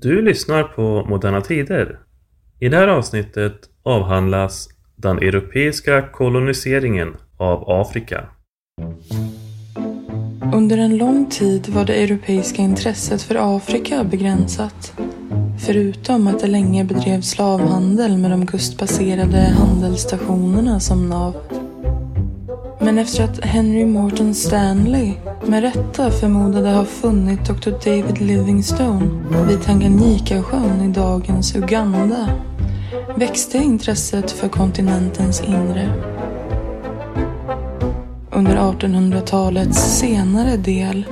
Du lyssnar på Moderna Tider. I det här avsnittet avhandlas den europeiska koloniseringen av Afrika. Under en lång tid var det europeiska intresset för Afrika begränsat. Förutom att det länge bedrevs slavhandel med de kustbaserade handelsstationerna som nav. Men efter att Henry Morton Stanley med rätta förmodade ha funnit Dr. David Livingstone vid Tanganyikasjön i dagens Uganda växte intresset för kontinentens inre. Under 1800-talets senare del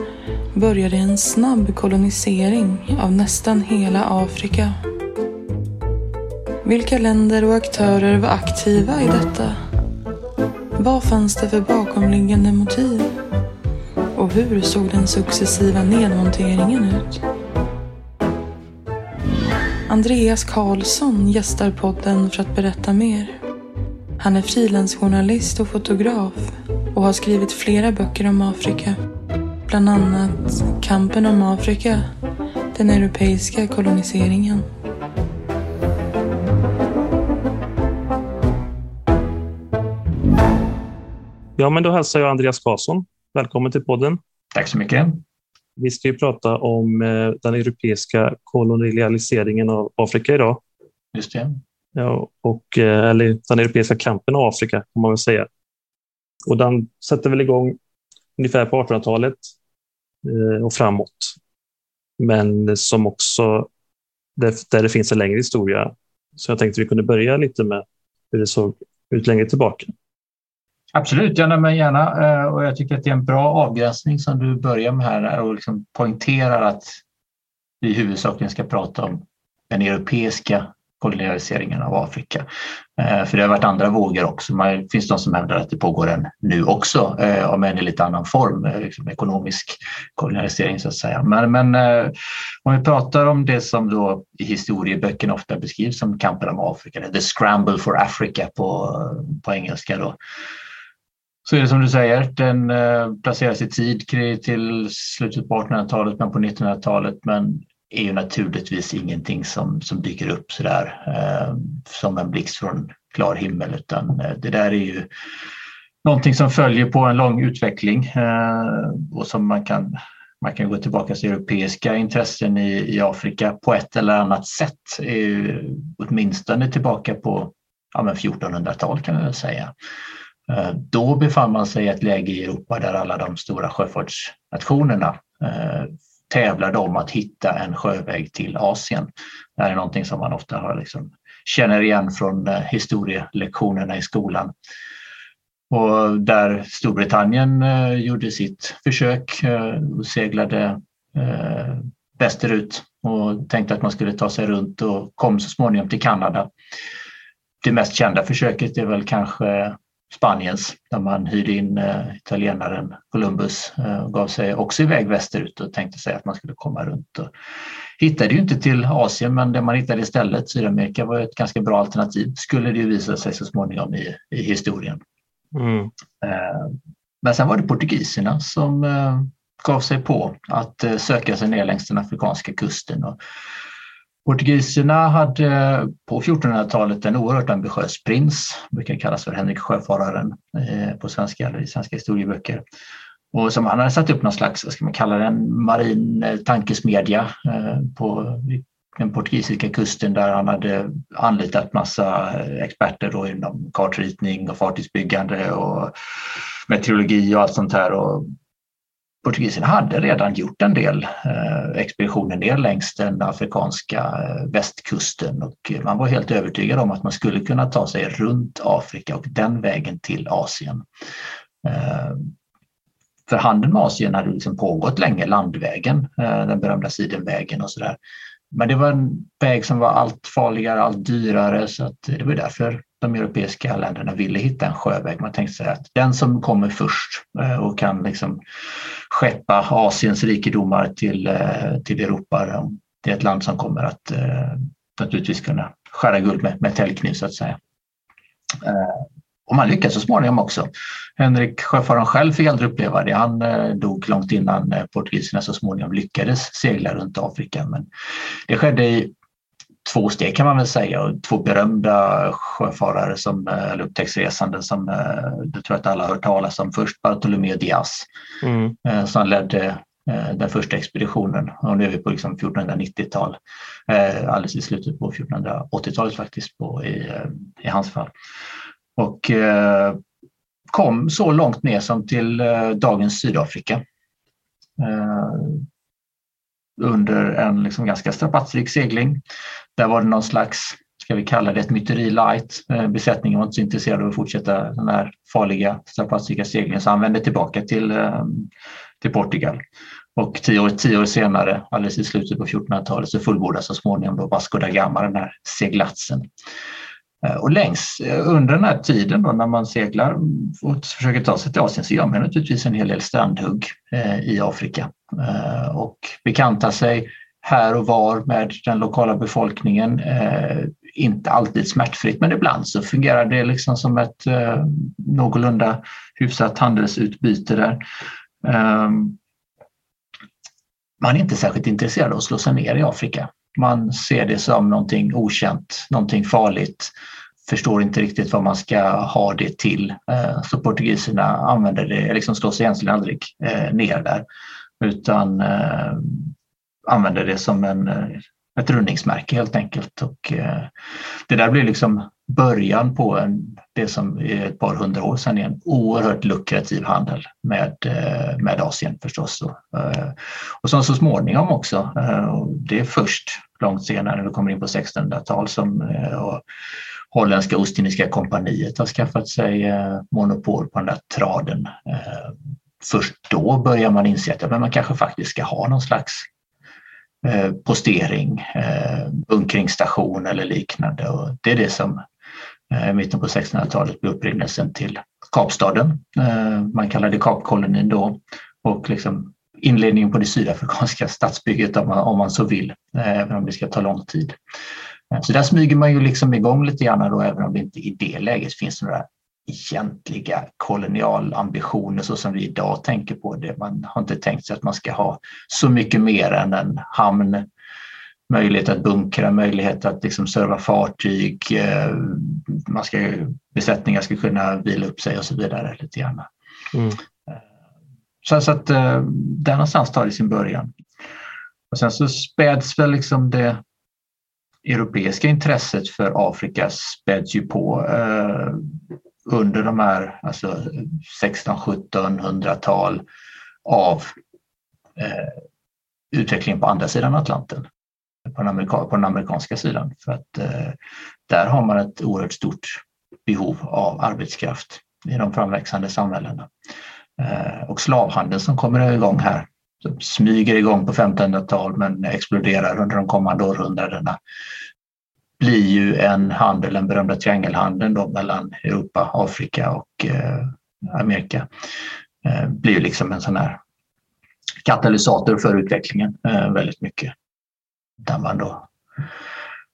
började en snabb kolonisering av nästan hela Afrika. Vilka länder och aktörer var aktiva i detta? Vad fanns det för bakomliggande motiv? Och hur såg den successiva nedmonteringen ut? Andreas Karlsson gästar podden för att berätta mer. Han är frilansjournalist och fotograf och har skrivit flera böcker om Afrika. Bland annat Kampen om Afrika, den europeiska koloniseringen. Ja, men då hälsar jag Andreas Karlsson. Välkommen till podden. Tack så mycket. Vi ska ju prata om eh, den europeiska kolonialiseringen av Afrika idag. Just det. Ja, och, eh, eller den europeiska kampen om Afrika kan man väl säga. Och den sätter väl igång ungefär på 1800-talet eh, och framåt. Men som också, där det finns en längre historia. Så jag tänkte vi kunde börja lite med hur det såg ut längre tillbaka. Absolut, jag nämner gärna. Eh, och jag tycker att det är en bra avgränsning som du börjar med här och liksom poängterar att vi huvudsakligen ska prata om den europeiska kolonialiseringen av Afrika. Eh, för det har varit andra vågor också. Det finns de som hävdar att det pågår en nu också, eh, om än i lite annan form, liksom ekonomisk kolonialisering så att säga. Men, men om vi pratar om det som då i historieböckerna ofta beskrivs som kampen om Afrika, the scramble for Africa på, på engelska då, så är det som du säger, den eh, placeras i tid till slutet på 1800-talet men på 1900-talet men är ju naturligtvis ingenting som, som dyker upp sådär eh, som en blixt från klar himmel utan eh, det där är ju någonting som följer på en lång utveckling eh, och som man kan man kan gå tillbaka till europeiska intressen i, i Afrika på ett eller annat sätt, är ju åtminstone tillbaka på ja, 1400-talet kan man väl säga. Eh, då befann man sig i ett läge i Europa där alla de stora sjöfartsnationerna eh, tävlade om att hitta en sjöväg till Asien. Det här är någonting som man ofta har liksom, känner igen från eh, historielektionerna i skolan. Och där Storbritannien gjorde sitt försök och seglade västerut och tänkte att man skulle ta sig runt och kom så småningom till Kanada. Det mest kända försöket är väl kanske Spaniens där man hyrde in eh, italienaren Columbus och eh, gav sig också iväg västerut och tänkte sig att man skulle komma runt. Och hittade ju inte till Asien men det man hittade istället, Sydamerika, var ett ganska bra alternativ skulle det ju visa sig så småningom i, i historien. Mm. Eh, men sen var det portugiserna som gav sig på att söka sig ner längs den afrikanska kusten och Portugiserna hade på 1400-talet en oerhört ambitiös prins, brukar kallas för Henrik Sjöfararen eh, på svenska eller i svenska historieböcker. Och som han hade satt upp någon slags, vad ska man kalla den, marin eh, tankesmedja eh, på den portugisiska kusten där han hade anlitat massa experter då inom kartritning och fartygsbyggande och meteorologi och allt sånt här. Och portugiserna hade redan gjort en del eh, expeditioner ner längs den afrikanska eh, västkusten och man var helt övertygad om att man skulle kunna ta sig runt Afrika och den vägen till Asien. Eh, för handeln med Asien hade liksom pågått länge, landvägen, eh, den berömda Sidenvägen och sådär. Men det var en väg som var allt farligare, allt dyrare så att det var därför de europeiska länderna ville hitta en sjöväg. Man tänkte sig att den som kommer först eh, och kan liksom skeppa Asiens rikedomar till, eh, till Europa. Det är ett land som kommer att eh, naturligtvis kunna skära guld med, med täljkniv så att säga. Eh, och man lyckades så småningom också. Henrik Sjöfararen själv fick aldrig uppleva det. Han dog långt innan portugiserna så småningom lyckades segla runt Afrika. Men det skedde i två steg kan man väl säga och två berömda sjöfarare som, eller upptäcktsresande som jag tror att alla har hört talas om. Först Bartolomé Diaz mm. som ledde Eh, den första expeditionen och nu är vi på liksom 1490-tal, eh, alldeles i slutet på 1480-talet faktiskt på, i, eh, i hans fall. Och eh, kom så långt ner som till eh, dagens Sydafrika eh, under en liksom ganska strapatsrik segling. Där var det någon slags, ska vi kalla det ett myteri light. Besättningen var inte så intresserad av att fortsätta den här farliga strapatsrika seglingen så han vände tillbaka till till Portugal. Och tio år, tio år senare, alldeles i slutet på 1400-talet, så fullbordas så småningom då Vasco da Gama den här seglatsen. Eh, och längs eh, under den här tiden då när man seglar och försöker ta sig till Asien så gör man naturligtvis en hel del strandhugg eh, i Afrika och bekantar sig här och var med den lokala befolkningen. Inte alltid smärtfritt men ibland så fungerar det liksom som ett någorlunda hyfsat handelsutbyte där. Ehm, man är inte särskilt intresserad av att slå sig ner i Afrika. Man ser det som någonting okänt, någonting farligt, förstår inte riktigt vad man ska ha det till. Eh, så portugiserna använder det, liksom slår sig egentligen aldrig eh, ner där utan eh, använder det som en, ett rundningsmärke helt enkelt. Och eh, det där blir liksom början på en, det som är ett par hundra år sedan är en oerhört lukrativ handel med, eh, med Asien förstås. Eh, och så, så småningom också, eh, det är först långt senare när vi kommer in på 1600-tal som eh, Holländska Ostindiska kompaniet har skaffat sig eh, monopol på den där traden. Eh, först då börjar man inse att man kanske faktiskt ska ha någon slags Eh, postering, eh, bunkringsstation eller liknande. Och det är det som eh, i mitten på 1600-talet blev upprinnelsen till Kapstaden. Man kallade det Kapkolonin då och liksom inledningen på det sydafrikanska stadsbygget om man, om man så vill, även om det ska ta lång tid. Så där smyger man ju liksom igång lite grann då, även om det inte i det läget finns några egentliga kolonialambitioner så som vi idag tänker på det. Man har inte tänkt sig att man ska ha så mycket mer än en hamn möjlighet att bunkra, möjlighet att liksom serva fartyg, eh, man ska, besättningar ska kunna vila upp sig och så vidare. lite grann. Mm. Eh, så, så att eh, där någonstans tar det sin början. Och sen så späds väl liksom det europeiska intresset för Afrika späds ju på eh, under de här alltså 16, 17, 100-tal av eh, utvecklingen på andra sidan Atlanten på den, amerika, på den amerikanska sidan. För att eh, där har man ett oerhört stort behov av arbetskraft i de framväxande samhällena. Eh, och slavhandeln som kommer igång här, som smyger igång på 1500-tal men exploderar under de kommande århundradena, blir ju en handel, den berömda triangelhandeln då mellan Europa, Afrika och eh, Amerika. Eh, blir liksom en sån här katalysator för utvecklingen eh, väldigt mycket där man då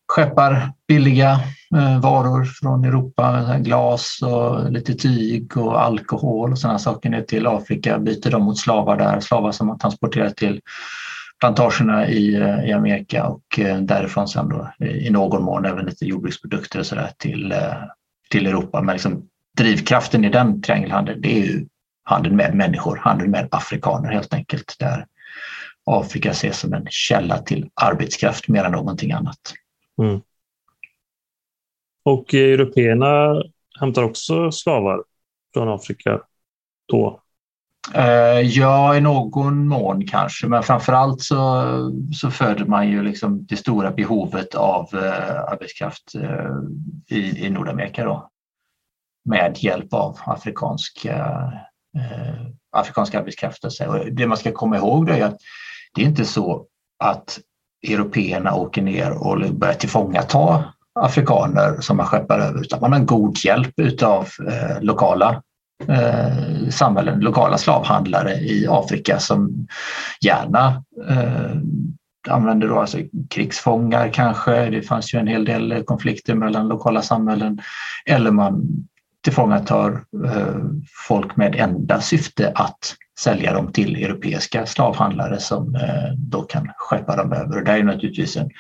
skeppar billiga eh, varor från Europa, glas och lite tyg och alkohol och sådana saker ner till Afrika, byter dem mot slavar där, slavar som man transporterar till plantagerna i, eh, i Amerika och eh, därifrån sen då eh, i någon mån även lite jordbruksprodukter och sådär till, till Europa. Men liksom drivkraften i den triangelhandeln det är ju handeln med människor, handeln med afrikaner helt enkelt. Där Afrika ses som en källa till arbetskraft mer än någonting annat. Mm. Och européerna hämtar också slavar från Afrika då? Eh, ja, i någon mån kanske, men framförallt så, så föder man ju liksom det stora behovet av eh, arbetskraft eh, i, i Nordamerika då. Med hjälp av afrikanska, afrikanska arbetskraft. Och det man ska komma ihåg är att det är inte så att européerna åker ner och börjar tillfångata afrikaner som man skeppar över utan man har god hjälp utav eh, lokala eh, samhällen, lokala slavhandlare i Afrika som gärna eh, använder då alltså krigsfångar kanske. Det fanns ju en hel del konflikter mellan lokala samhällen. Eller man tillfångatar eh, folk med enda syfte att sälja dem till europeiska slavhandlare som eh, då kan skeppa dem över. Och det är naturligtvis en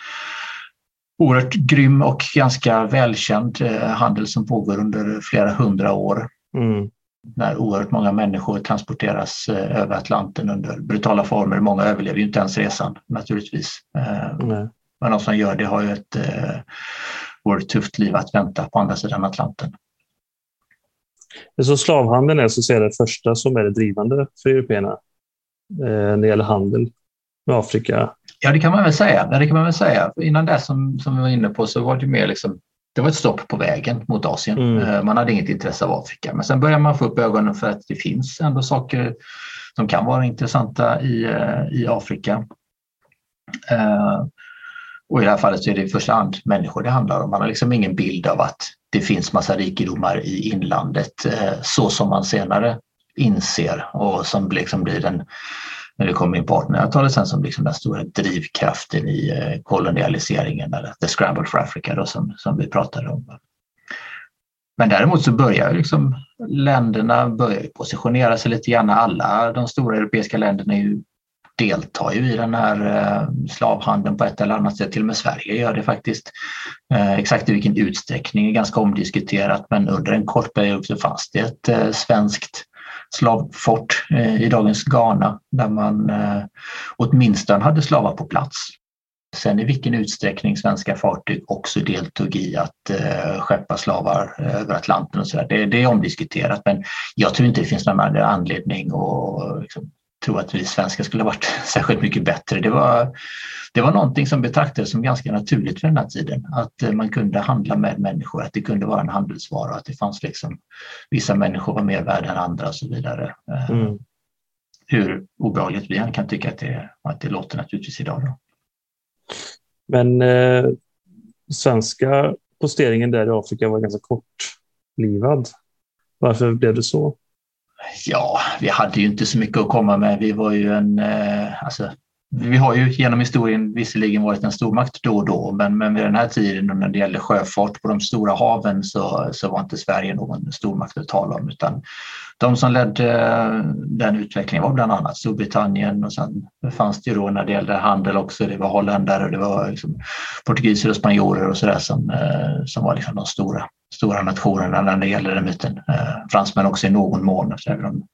oerhört grym och ganska välkänd eh, handel som pågår under flera hundra år. Mm när oerhört många människor transporteras eh, över Atlanten under brutala former. Många överlever ju inte ens resan naturligtvis. Mm. Men de som gör det har ju ett eh, oerhört tufft liv att vänta på andra sidan Atlanten. Så slavhandeln är så att säga det första som är det drivande för européerna när det gäller handel med Afrika? Ja, det kan man väl säga. Det kan man väl säga. Innan det som, som vi var inne på så var det mer liksom det var ett stopp på vägen mot Asien. Mm. Eh, man hade inget intresse av Afrika. Men sen börjar man få upp ögonen för att det finns ändå saker som kan vara intressanta i, eh, i Afrika. Eh, och i det här fallet så är det i första hand människor det handlar om. Man har liksom ingen bild av att det finns massa rikedomar i inlandet så som man senare inser och som liksom blir den när det kommer in på 1800-talet sen som liksom den stora drivkraften i eh, kolonialiseringen, eller the scramble for Africa då, som, som vi pratade om. Men däremot så börjar liksom länderna börjar positionera sig lite grann. Alla de stora europeiska länderna ju, deltar ju i den här eh, slavhandeln på ett eller annat sätt. Till och med Sverige gör det faktiskt. Eh, exakt i vilken utsträckning är ganska omdiskuterat men under en kort period så fanns det ett svenskt slavfort eh, i dagens Ghana där man eh, åtminstone hade slavar på plats. Sen i vilken utsträckning svenska fartyg också deltog i att eh, skeppa slavar över Atlanten och så där, det, det är omdiskuterat men jag tror inte det finns någon anledning att liksom, tro att vi svenskar skulle varit särskilt mycket bättre. Det var, det var någonting som betraktades som ganska naturligt för den här tiden. Att eh, man kunde handla med människor, att det kunde vara en handelsvara, att det fanns liksom vissa människor var mer värda än andra och så vidare. Eh, mm. Hur obehagligt vi än kan tycka att det, att det låter naturligtvis idag. Då. Men eh, svenska posteringen där i Afrika var ganska kortlivad. Varför blev det så? Ja, vi hade ju inte så mycket att komma med. Vi var ju en, eh, alltså, vi har ju genom historien visserligen varit en stormakt då och då, men, men vid den här tiden när det gällde sjöfart på de stora haven så, så var inte Sverige någon stormakt att tala om, utan de som ledde eh, den utvecklingen var bland annat Storbritannien och sen fanns det ju då när det gällde handel också, det var holländare, och det var liksom portugiser och spanjorer och sådär som, eh, som var liksom de stora, stora nationerna när det gäller den myten. Eh, fransmän också i någon mån, även om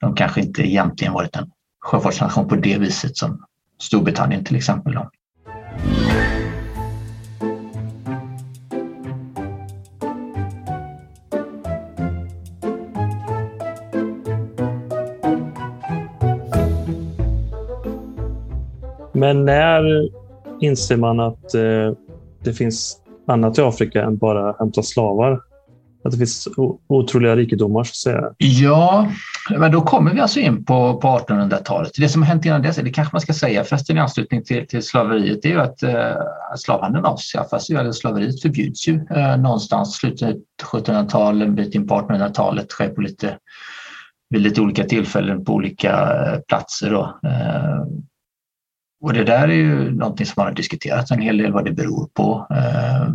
de kanske inte egentligen varit en sjöfartsnation på det viset som Storbritannien till exempel. Då. Men när inser man att eh, det finns annat i Afrika än bara att hämta slavar? Att det finns otroliga rikedomar så att säga? Ja, men då kommer vi alltså in på, på 1800-talet. Det som har hänt innan dess, det kanske man ska säga förresten i anslutning till, till slaveriet, det är ju att eh, slavhandeln avskaffas, eller slaveriet förbjuds ju eh, någonstans slutet 1700-talet, en bit in på 1800-talet, sker på lite, vid lite olika tillfällen på olika eh, platser. Då. Eh, och det där är ju någonting som man har diskuterat en hel del vad det beror på. Eh,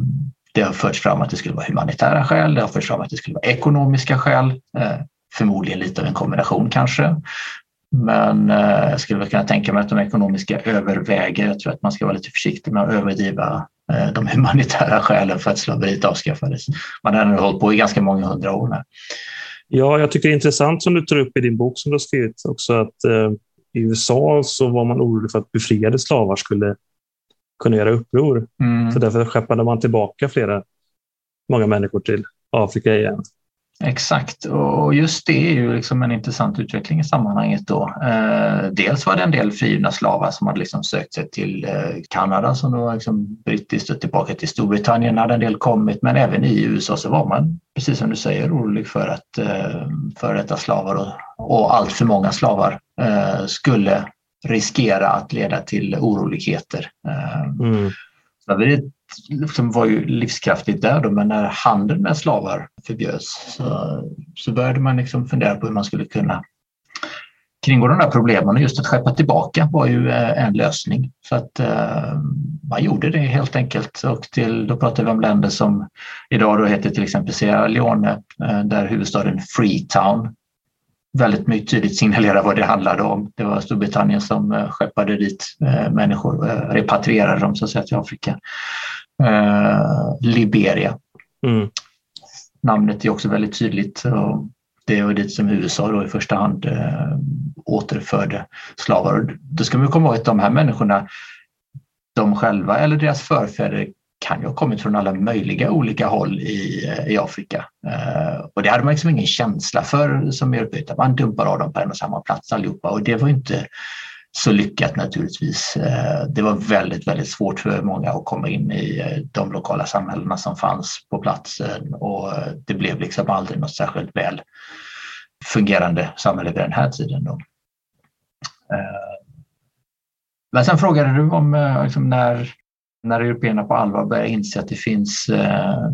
det har förts fram att det skulle vara humanitära skäl, det har förts fram att det skulle vara ekonomiska skäl. Eh. Eh, förmodligen lite av en kombination kanske. Men eh, jag skulle väl kunna tänka mig att de ekonomiska överväger. Jag tror att man ska vara lite försiktig med att överdriva de humanitära skälen för att slaveriet avskaffades. Man har hållit på i ganska många hundra år nu. Ja, jag tycker det är intressant som du tar upp i din bok som du har skrivit också att eh, i USA så var man orolig för att befriade slavar skulle kunna göra uppror. Mm. Så därför skeppade man tillbaka flera, många människor till Afrika igen. Exakt, och just det är ju liksom en intressant utveckling i sammanhanget. Då. Eh, dels var det en del frigivna slavar som hade liksom sökt sig till eh, Kanada som då liksom brittiskt och tillbaka till Storbritannien hade en del kommit, men även i USA så var man, precis som du säger, orolig för att eh, före detta slavar och, och allt för många slavar skulle riskera att leda till oroligheter. Mm. Slaveriet liksom var ju livskraftigt där då, men när handeln med slavar förbjöds så, så började man liksom fundera på hur man skulle kunna kringgå de där problemen och just att skeppa tillbaka var ju eh, en lösning. Så att eh, man gjorde det helt enkelt och till, då pratar vi om länder som idag då heter till exempel Sierra Leone eh, där huvudstaden Freetown väldigt tydligt signalerar vad det handlade om. Det var Storbritannien som eh, skeppade dit eh, människor, repatrierade dem så att säga till Afrika. Liberia. Mm. Namnet är också väldigt tydligt. Och det var dit som USA då i första hand återförde slavar. Då ska man komma ihåg att de här människorna de själva eller deras förfäder kan ju ha kommit från alla möjliga olika håll i, i Afrika. Eh, och det hade man liksom ingen känsla för som europé, man dumpar av dem på en och samma plats allihopa och det var inte så lyckat naturligtvis. Eh, det var väldigt, väldigt svårt för många att komma in i eh, de lokala samhällena som fanns på platsen och det blev liksom aldrig något särskilt väl fungerande samhälle vid den här tiden. Då. Men sen frågade du om eh, liksom, när, när européerna på allvar börjar inse att det finns eh,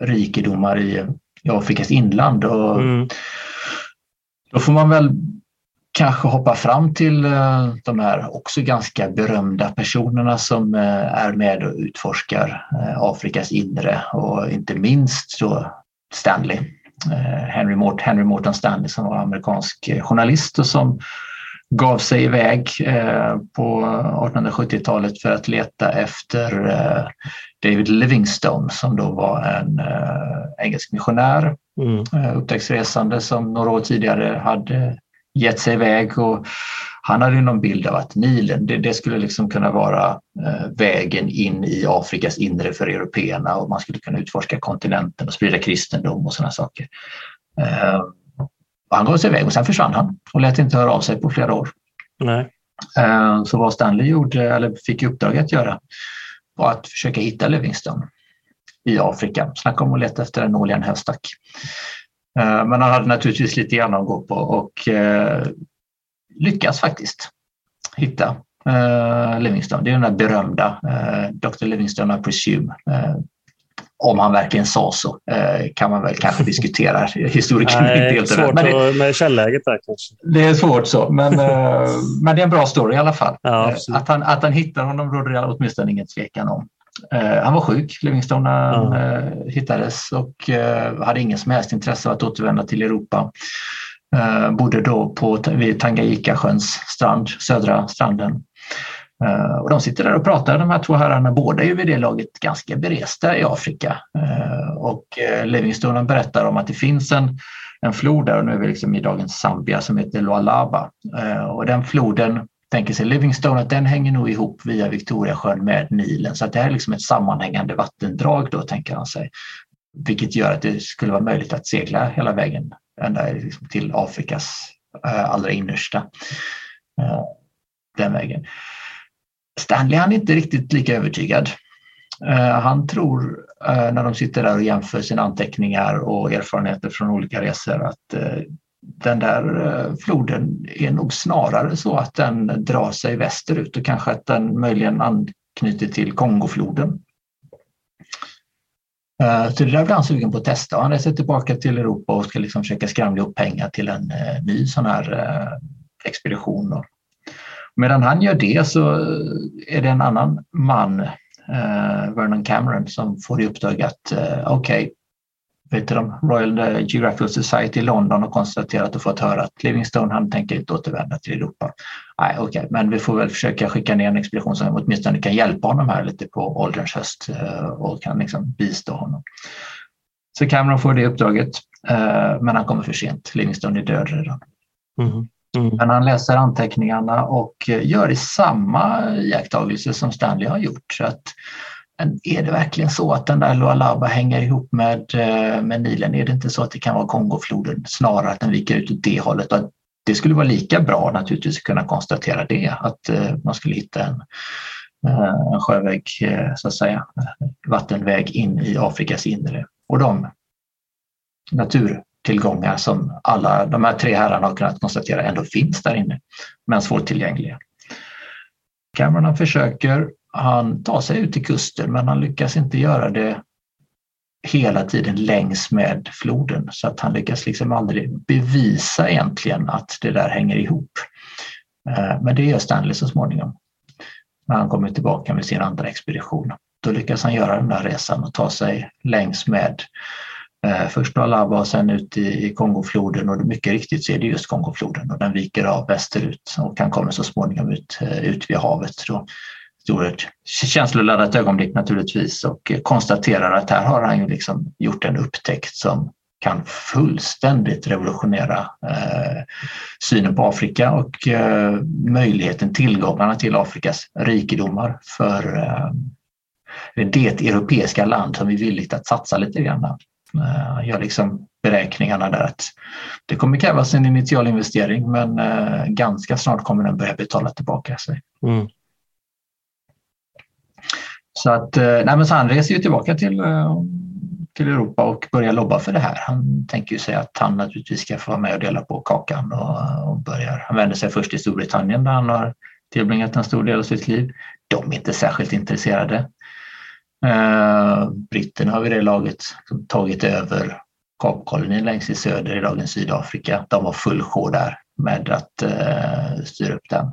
rikedomar i, i Afrikas inland. Och mm. Då får man väl kanske hoppa fram till eh, de här också ganska berömda personerna som eh, är med och utforskar Afrikas inre och inte minst då Stanley. Henry, Mort Henry Morton Stanley som var amerikansk journalist och som gav sig iväg eh, på 1870-talet för att leta efter eh, David Livingstone som då var en eh, engelsk missionär, mm. upptäcktsresande som några år tidigare hade gett sig iväg och han hade någon bild av att Nilen, det, det skulle liksom kunna vara vägen in i Afrikas inre för européerna och man skulle kunna utforska kontinenten och sprida kristendom och sådana saker. Och han gav sig iväg och sen försvann han och lät inte höra av sig på flera år. Nej. Eh, så vad Stanley gjorde, eller fick i uppdrag att göra var att försöka hitta Livingstone i Afrika. Snacka om att leta efter en nål i en höstack. Eh, men han hade naturligtvis lite grann att gå på och eh, lyckas faktiskt hitta Livingstone. Det är den där berömda Dr. Livingstone I presume om han verkligen sa så eh, kan man väl kanske diskutera. Historiken Nej, är inte helt svårt men det, med källäget där kanske. Det är svårt så, men, eh, men det är en bra story i alla fall. Ja, att, han, att han hittar honom råder det åtminstone ingen tvekan om. Han var sjuk, Livingstone, när han ja. hittades och hade ingen som helst intresse av att återvända till Europa. Bodde då på, vid Tanganyika-sjöns strand, södra stranden Eh, och de sitter där och pratar, de här två herrarna. Båda är ju vid det laget ganska beresta i Afrika. Eh, och eh, Livingstone berättar om att det finns en, en flod där, och nu är vi liksom i dagens Zambia, som heter Lualaba. Och den floden tänker sig Livingstone att den hänger nog ihop via Victoriasjön med Nilen. Så att det här är liksom ett sammanhängande vattendrag då, tänker han sig. Vilket gör att det skulle vara möjligt att segla hela vägen ända liksom till Afrikas eh, allra innersta. Eh, den vägen. Stanley han är inte riktigt lika övertygad. Eh, han tror när de sitter där och jämför sina anteckningar och erfarenheter från olika resor att den där eh, floden är nog snarare så att den drar sig västerut och kanske att den möjligen anknyter till Kongofloden. Eh, så det där blir han sugen på att testa och han reser tillbaka till Europa och ska liksom försöka skramla upp pengar till en eh, ny sån här expedition. Medan han gör det så är det en annan man, Vernon Cameron, som får i uppdrag att okej, okay, Royal Geographical Society i London har konstaterat och fått höra att Livingstone han tänker inte återvända till Europa. Nej, okej, okay, men vi får väl försöka skicka ner en expedition som åtminstone kan hjälpa honom här lite på ålderns höst eh, och kan liksom bistå honom. Så Cameron får det uppdraget, eh, men han kommer för sent. Livingstone är död redan. Mm. Mm. Men han läser anteckningarna och gör samma iakttagelse som Stanley har gjort. Så att, är det verkligen så att den där Lualaba hänger ihop med, eh, med Nilen? Är det inte så att det kan vara Kongofloden snarare att den viker ut åt det hållet? Och det skulle vara lika bra naturligtvis att kunna konstatera det, att eh, man skulle hitta en, eh, en sjöväg, så att säga, vattenväg in i Afrikas inre. Och de naturtillgångar som alla de här tre herrarna har kunnat konstatera ändå finns där inne, men svårtillgängliga. Cameron försöker, han tar sig ut till kusten men han lyckas inte göra det hela tiden längs med floden så att han lyckas liksom aldrig bevisa egentligen att det där hänger ihop. Eh, men det gör Stanley så småningom. när han kommer tillbaka med sin andra expedition. Då lyckas han göra den där resan och ta sig längs med eh, först Alaba och sen ut i, i Kongofloden och mycket riktigt så är det just Kongofloden och den viker av västerut och han kommer så småningom ut, eh, ut vid havet. Då Oerhört känsloladdat ögonblick naturligtvis och konstaterar att här har han ju liksom gjort en upptäckt som kan fullständigt revolutionera eh, synen på Afrika och eh, möjligheten, tillgångarna till Afrikas rikedomar för eh, det europeiska land som är villigt att satsa lite grann. Eh, gör liksom beräkningarna där att det kommer krävas en initial investering men eh, ganska snart kommer den börja betala tillbaka sig. Mm. Så att, eh, nej men så han reser ju tillbaka till eh, till Europa och börjar lobba för det här. Han tänker ju sig att han naturligtvis ska få vara med och dela på kakan och, eh, och börjar. Han vänder sig först till Storbritannien där han har tillbringat en stor del av sitt liv. De är inte särskilt intresserade. Eh, britterna har vid det laget liksom tagit över Kapkolonin längst i söder i dagens Sydafrika. De var full sjå där med att eh, styra upp den.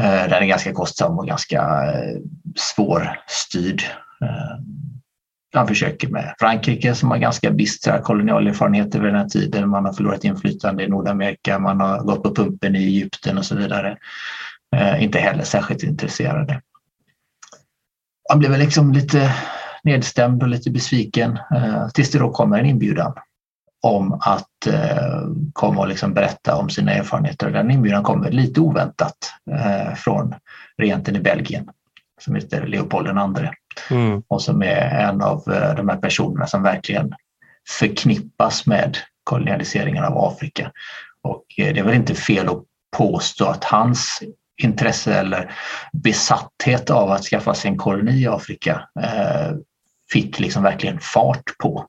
Eh, den är ganska kostsam och ganska eh, svårstyrd. Eh, han försöker med Frankrike som har ganska bistra kolonialerfarenheter vid den här tiden. Man har förlorat inflytande i Nordamerika, man har gått på pumpen i Egypten och så vidare. Inte heller särskilt intresserade. Han blev väl liksom lite nedstämd och lite besviken tills det då kommer en inbjudan om att eh, komma och liksom berätta om sina erfarenheter. Den inbjudan kommer lite oväntat eh, från regenten i Belgien som heter Leopold II mm. och som är en av eh, de här personerna som verkligen förknippas med kolonialiseringen av Afrika. Och eh, det är väl inte fel att påstå att hans intresse eller besatthet av att skaffa sig en koloni i Afrika eh, fick liksom verkligen fart på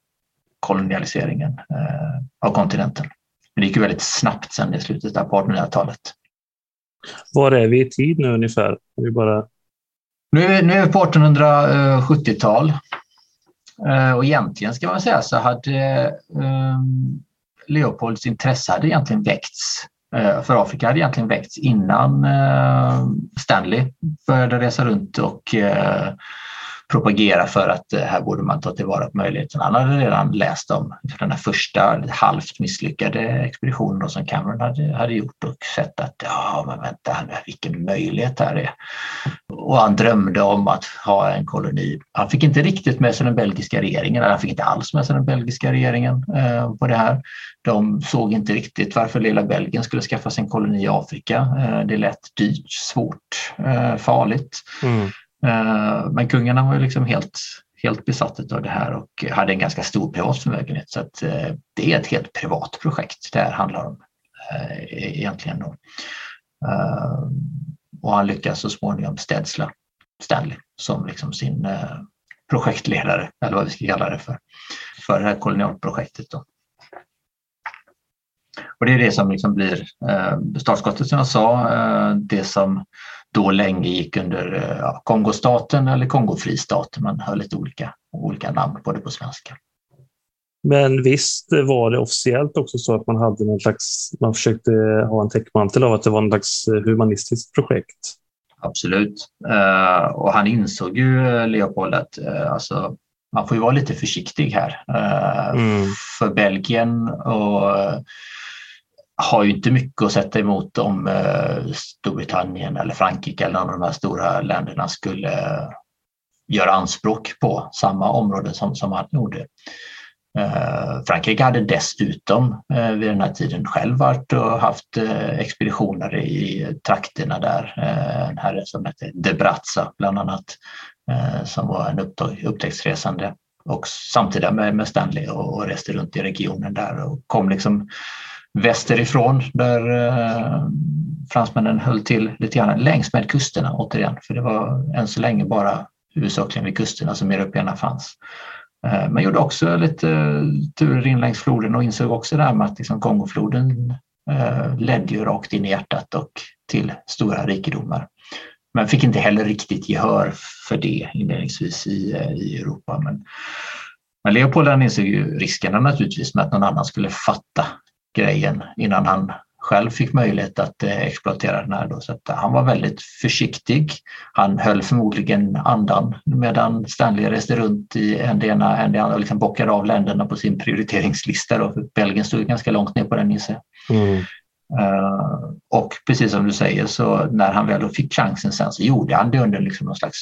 kolonialiseringen eh, av kontinenten. Men det gick ju väldigt snabbt sen i slutet av 1800-talet. Var är vi i tid nu ungefär? Vi bara nu är, nu är vi på 1870-tal eh, och egentligen ska man säga så hade um, Leopolds intresse hade egentligen väckts uh, för Afrika hade egentligen väckts innan uh, Stanley började resa runt och propagera för att eh, här borde man ta tillvara på möjligheten. Han hade redan läst om den här första halvt misslyckade expeditionen som Cameron hade, hade gjort och sett att ja, men vänta, här vilken möjlighet här är. Och han drömde om att ha en koloni. Han fick inte riktigt med sig den belgiska regeringen, eller han fick inte alls med sig den belgiska regeringen eh, på det här. De såg inte riktigt varför lilla Belgien skulle skaffa sig en koloni i Afrika. Eh, det lät dyrt, svårt, eh, farligt. Mm. Eh, men kungarna var ju liksom helt, helt besatta av det här och hade en ganska stor privat förmögenhet. Så att eh, det är ett helt privat projekt det här handlar om eh, e-, egentligen. Då. Och han lyckas så småningom städsla Stanley som liksom sin projektledare, eller vad vi ska kalla det för, för det här kolonialprojektet. Då. Och det är det som liksom blir startskottet som jag sa, det som då länge gick under eh, ja, Kongostaten eller Kongofristaten. Man har lite olika, olika namn på det på svenska. Men visst var det officiellt också så att man hade någon slags, man försökte ha en täckmantel av att det var en slags eh, humanistiskt projekt? Absolut. Uh, och han insåg ju, Leopold, att alltså, man får ju vara lite försiktig här. Mm. För Belgien och har ju inte mycket att sätta emot om eh, Storbritannien eller Frankrike eller någon av de här stora länderna skulle eh, göra anspråk på samma område som, som han gjorde. Eh, Frankrike hade dessutom vid den här tiden själv varit och haft expeditioner i trakterna där. En herre som hette De Brazza bland annat som var en upptäcktsresande och samtida med, Stanley och, reste runt i regionen där och kom liksom västerifrån där eh, fransmännen höll till lite grann längs med kusterna återigen, för det var än så länge bara huvudsakligen vid kusterna som européerna fanns. Eh, men gjorde också lite eh, turer in längs floden och insåg också det här med att liksom Kongofloden eh, ledde ju rakt in i hjärtat och till stora rikedomar. Men fick inte heller riktigt gehör för det inledningsvis i, eh, i Europa. Men, men Leopold insåg ju riskerna naturligtvis med att någon annan skulle fatta grejen innan han själv fick möjlighet att eh, exploatera den här. Då. Så han var väldigt försiktig. Han höll förmodligen andan medan Stanley reste runt i en det ena, en det andra och liksom bockade av länderna på sin prioriteringslista. Då. Belgien stod ganska långt ner på den gissar mm. Eh, och precis som du säger så när han väl fick chansen sen så gjorde han det under liksom någon slags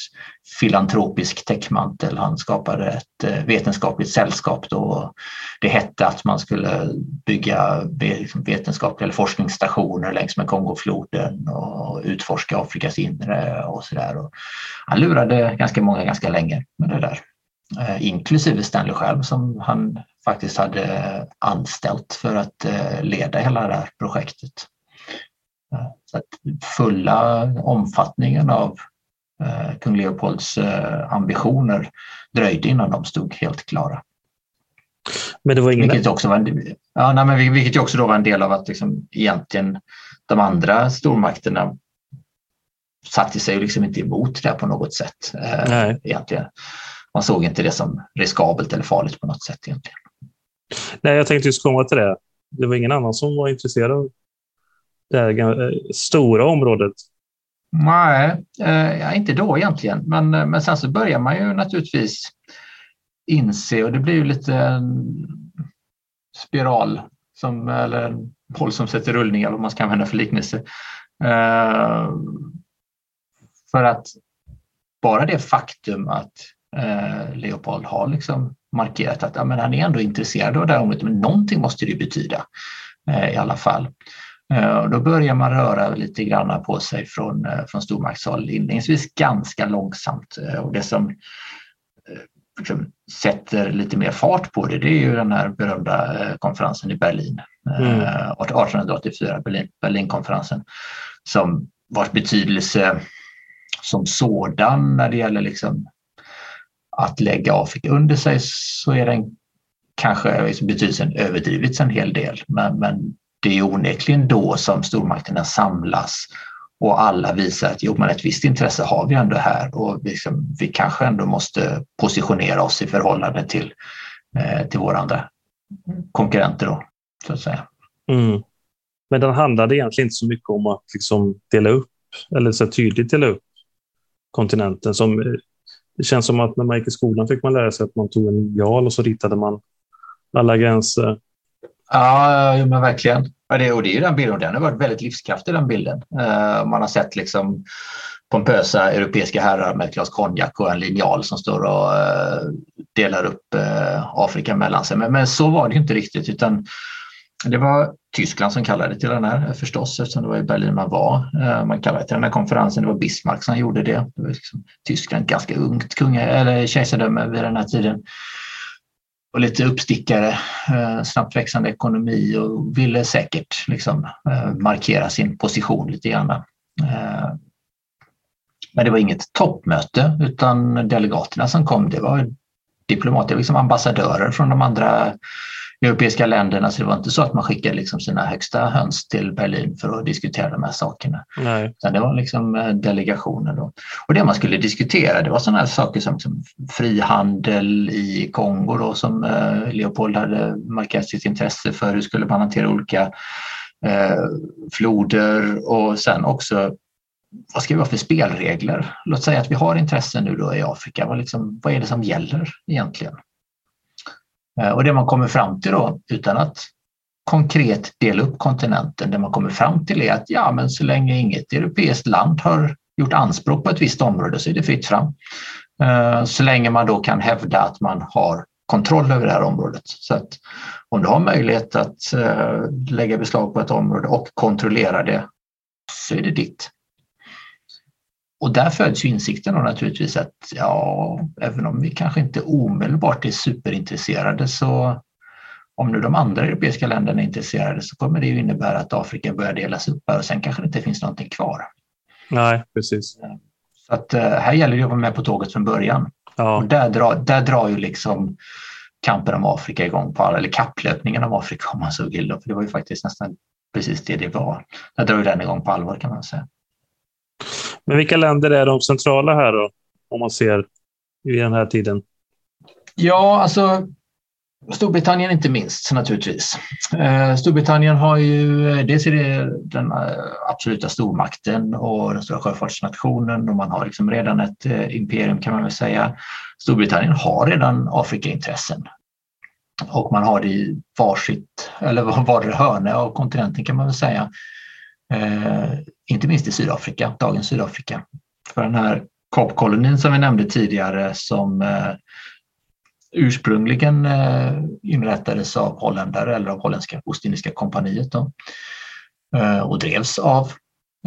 filantropisk täckmantel. Han skapade ett eh, vetenskapligt sällskap då det hette att man skulle bygga liksom vetenskapliga eller forskningsstationer längs med Kongofloden och utforska Afrikas inre och sådär. Han lurade ganska många ganska länge med det där. Eh, inklusive Stanley själv som han faktiskt hade anställt för att eh, leda hela det här projektet. Eh, så att fulla omfattningen av eh, kung Leopolds ambitioner dröjde innan de stod helt klara. Men det var ingen... Vilket också var en, ja, nej, men vilket också då var en del av att liksom egentligen de andra stormakterna satte sig liksom inte emot det på något sätt. Nej. Egentligen. Man såg inte det som riskabelt eller farligt på något sätt egentligen. Nej, jag tänkte just komma till det. Det var ingen annan som var intresserad av det här eh, stora området. Nej, eh, inte då egentligen. Men, eh, men sen så börjar man ju naturligtvis inse och det blir ju lite en spiral som, eller en boll som sätter rullning, eller vad man ska använda för liknelse. Eh, för att bara det faktum att eh, Leopold har liksom markerat att ja, men han är ändå intresserad av det här området, men någonting måste det betyda eh, i alla fall. Eh, då börjar man röra lite grann på sig från, eh, från stormaktshåll, inledningsvis ganska långsamt. Och det som liksom sätter lite mer fart på det, det är ju den här berömda konferensen i Berlin, mm. 1884, Berlin, Berlinkonferensen, som vars betydelse som sådan när det gäller liksom att lägga Afrika under sig så är den kanske i betydelsen överdrivits en hel del. Men, men det är onekligen då som stormakterna samlas och alla visar att jo, men ett visst intresse har vi ändå här och liksom, vi kanske ändå måste positionera oss i förhållande till, eh, till våra andra konkurrenter. Då, så att säga. Mm. Men den handlade egentligen inte så mycket om att liksom dela upp eller så tydligt dela upp kontinenten som det känns som att när man gick i skolan fick man lära sig att man tog en linjal och så ritade man alla gränser. Ja, men verkligen. Ja, det, och det är ju den bilden den har varit väldigt livskraftig den bilden. Uh, man har sett liksom pompösa europeiska herrar med ett glas konjak och en linjal som står och uh, delar upp uh, Afrika mellan sig. Men, men, så var det inte riktigt utan det var Tyskland som kallade till den här eh, förstås eftersom det var i Berlin man var. Eh, man kallade till den här konferensen, det var Bismarck som gjorde det. det var liksom Tyskland ganska ungt kunga, eller kejsardöme vid den här tiden. Och lite uppstickare, eh, snabbt växande ekonomi och ville säkert liksom markera sin position lite grann. Men det var inget toppmöte utan delegaterna som kom, det var diplomater, liksom ambassadörer från de andra europeiska länderna så det var inte så att man skickade liksom sina högsta höns till Berlin för att diskutera de här sakerna. Nej. Utan det var liksom eh, delegationer. Då. Och det man skulle diskutera det var sådana här saker som, som frihandel i Kongo då, som eh, Leopold hade markerat sitt intresse för. Hur skulle man hantera olika eh, floder och sen också vad ska vi ha för spelregler? Låt säga att vi har intressen nu då i Afrika. Vad, liksom, vad är det som gäller egentligen? Eh, och det man kommer fram till då, utan att konkret dela upp kontinenten, det man kommer fram till är att ja, men så länge inget europeiskt land har gjort anspråk på ett visst område så är det fritt fram. Eh, så länge man då kan hävda att man har kontroll över det här området. Så att om du har möjlighet att eh, lägga beslag på ett område och kontrollera det så är det ditt. Och där föds ju insikten då naturligtvis att ja, även om vi kanske inte omedelbart är superintresserade så om nu de andra europeiska länderna är intresserade så kommer det ju innebära att Afrika börjar delas upp och sen kanske det inte finns någonting kvar. Nej, precis. Så att eh, här gäller det att vara med på tåget från början. Ja. Och där, drar, där drar ju liksom kampen om Afrika igång, på, eller kapplöpningen om Afrika om man så vill. För det var ju faktiskt nästan precis det det var. Där drar ju den igång på allvar kan man säga. Men vilka länder är de centrala här då? Om man ser i den här tiden. Ja, alltså Storbritannien inte minst naturligtvis. Eh, Storbritannien har ju, eh, dels är det den eh, absoluta stormakten och den stora sjöfartsnationen och man har liksom redan ett imperium kan man väl säga. Storbritannien har redan Afrikaintressen och man har det i varsitt, eller var hörne av kontinenten kan man väl säga inte minst i Sydafrika, dagens Sydafrika. För den här Kapkolonin som vi nämnde tidigare som eh, ursprungligen eh, inrättades av holländare eller av holländska Ostindiska kompaniet då, eh, och drevs av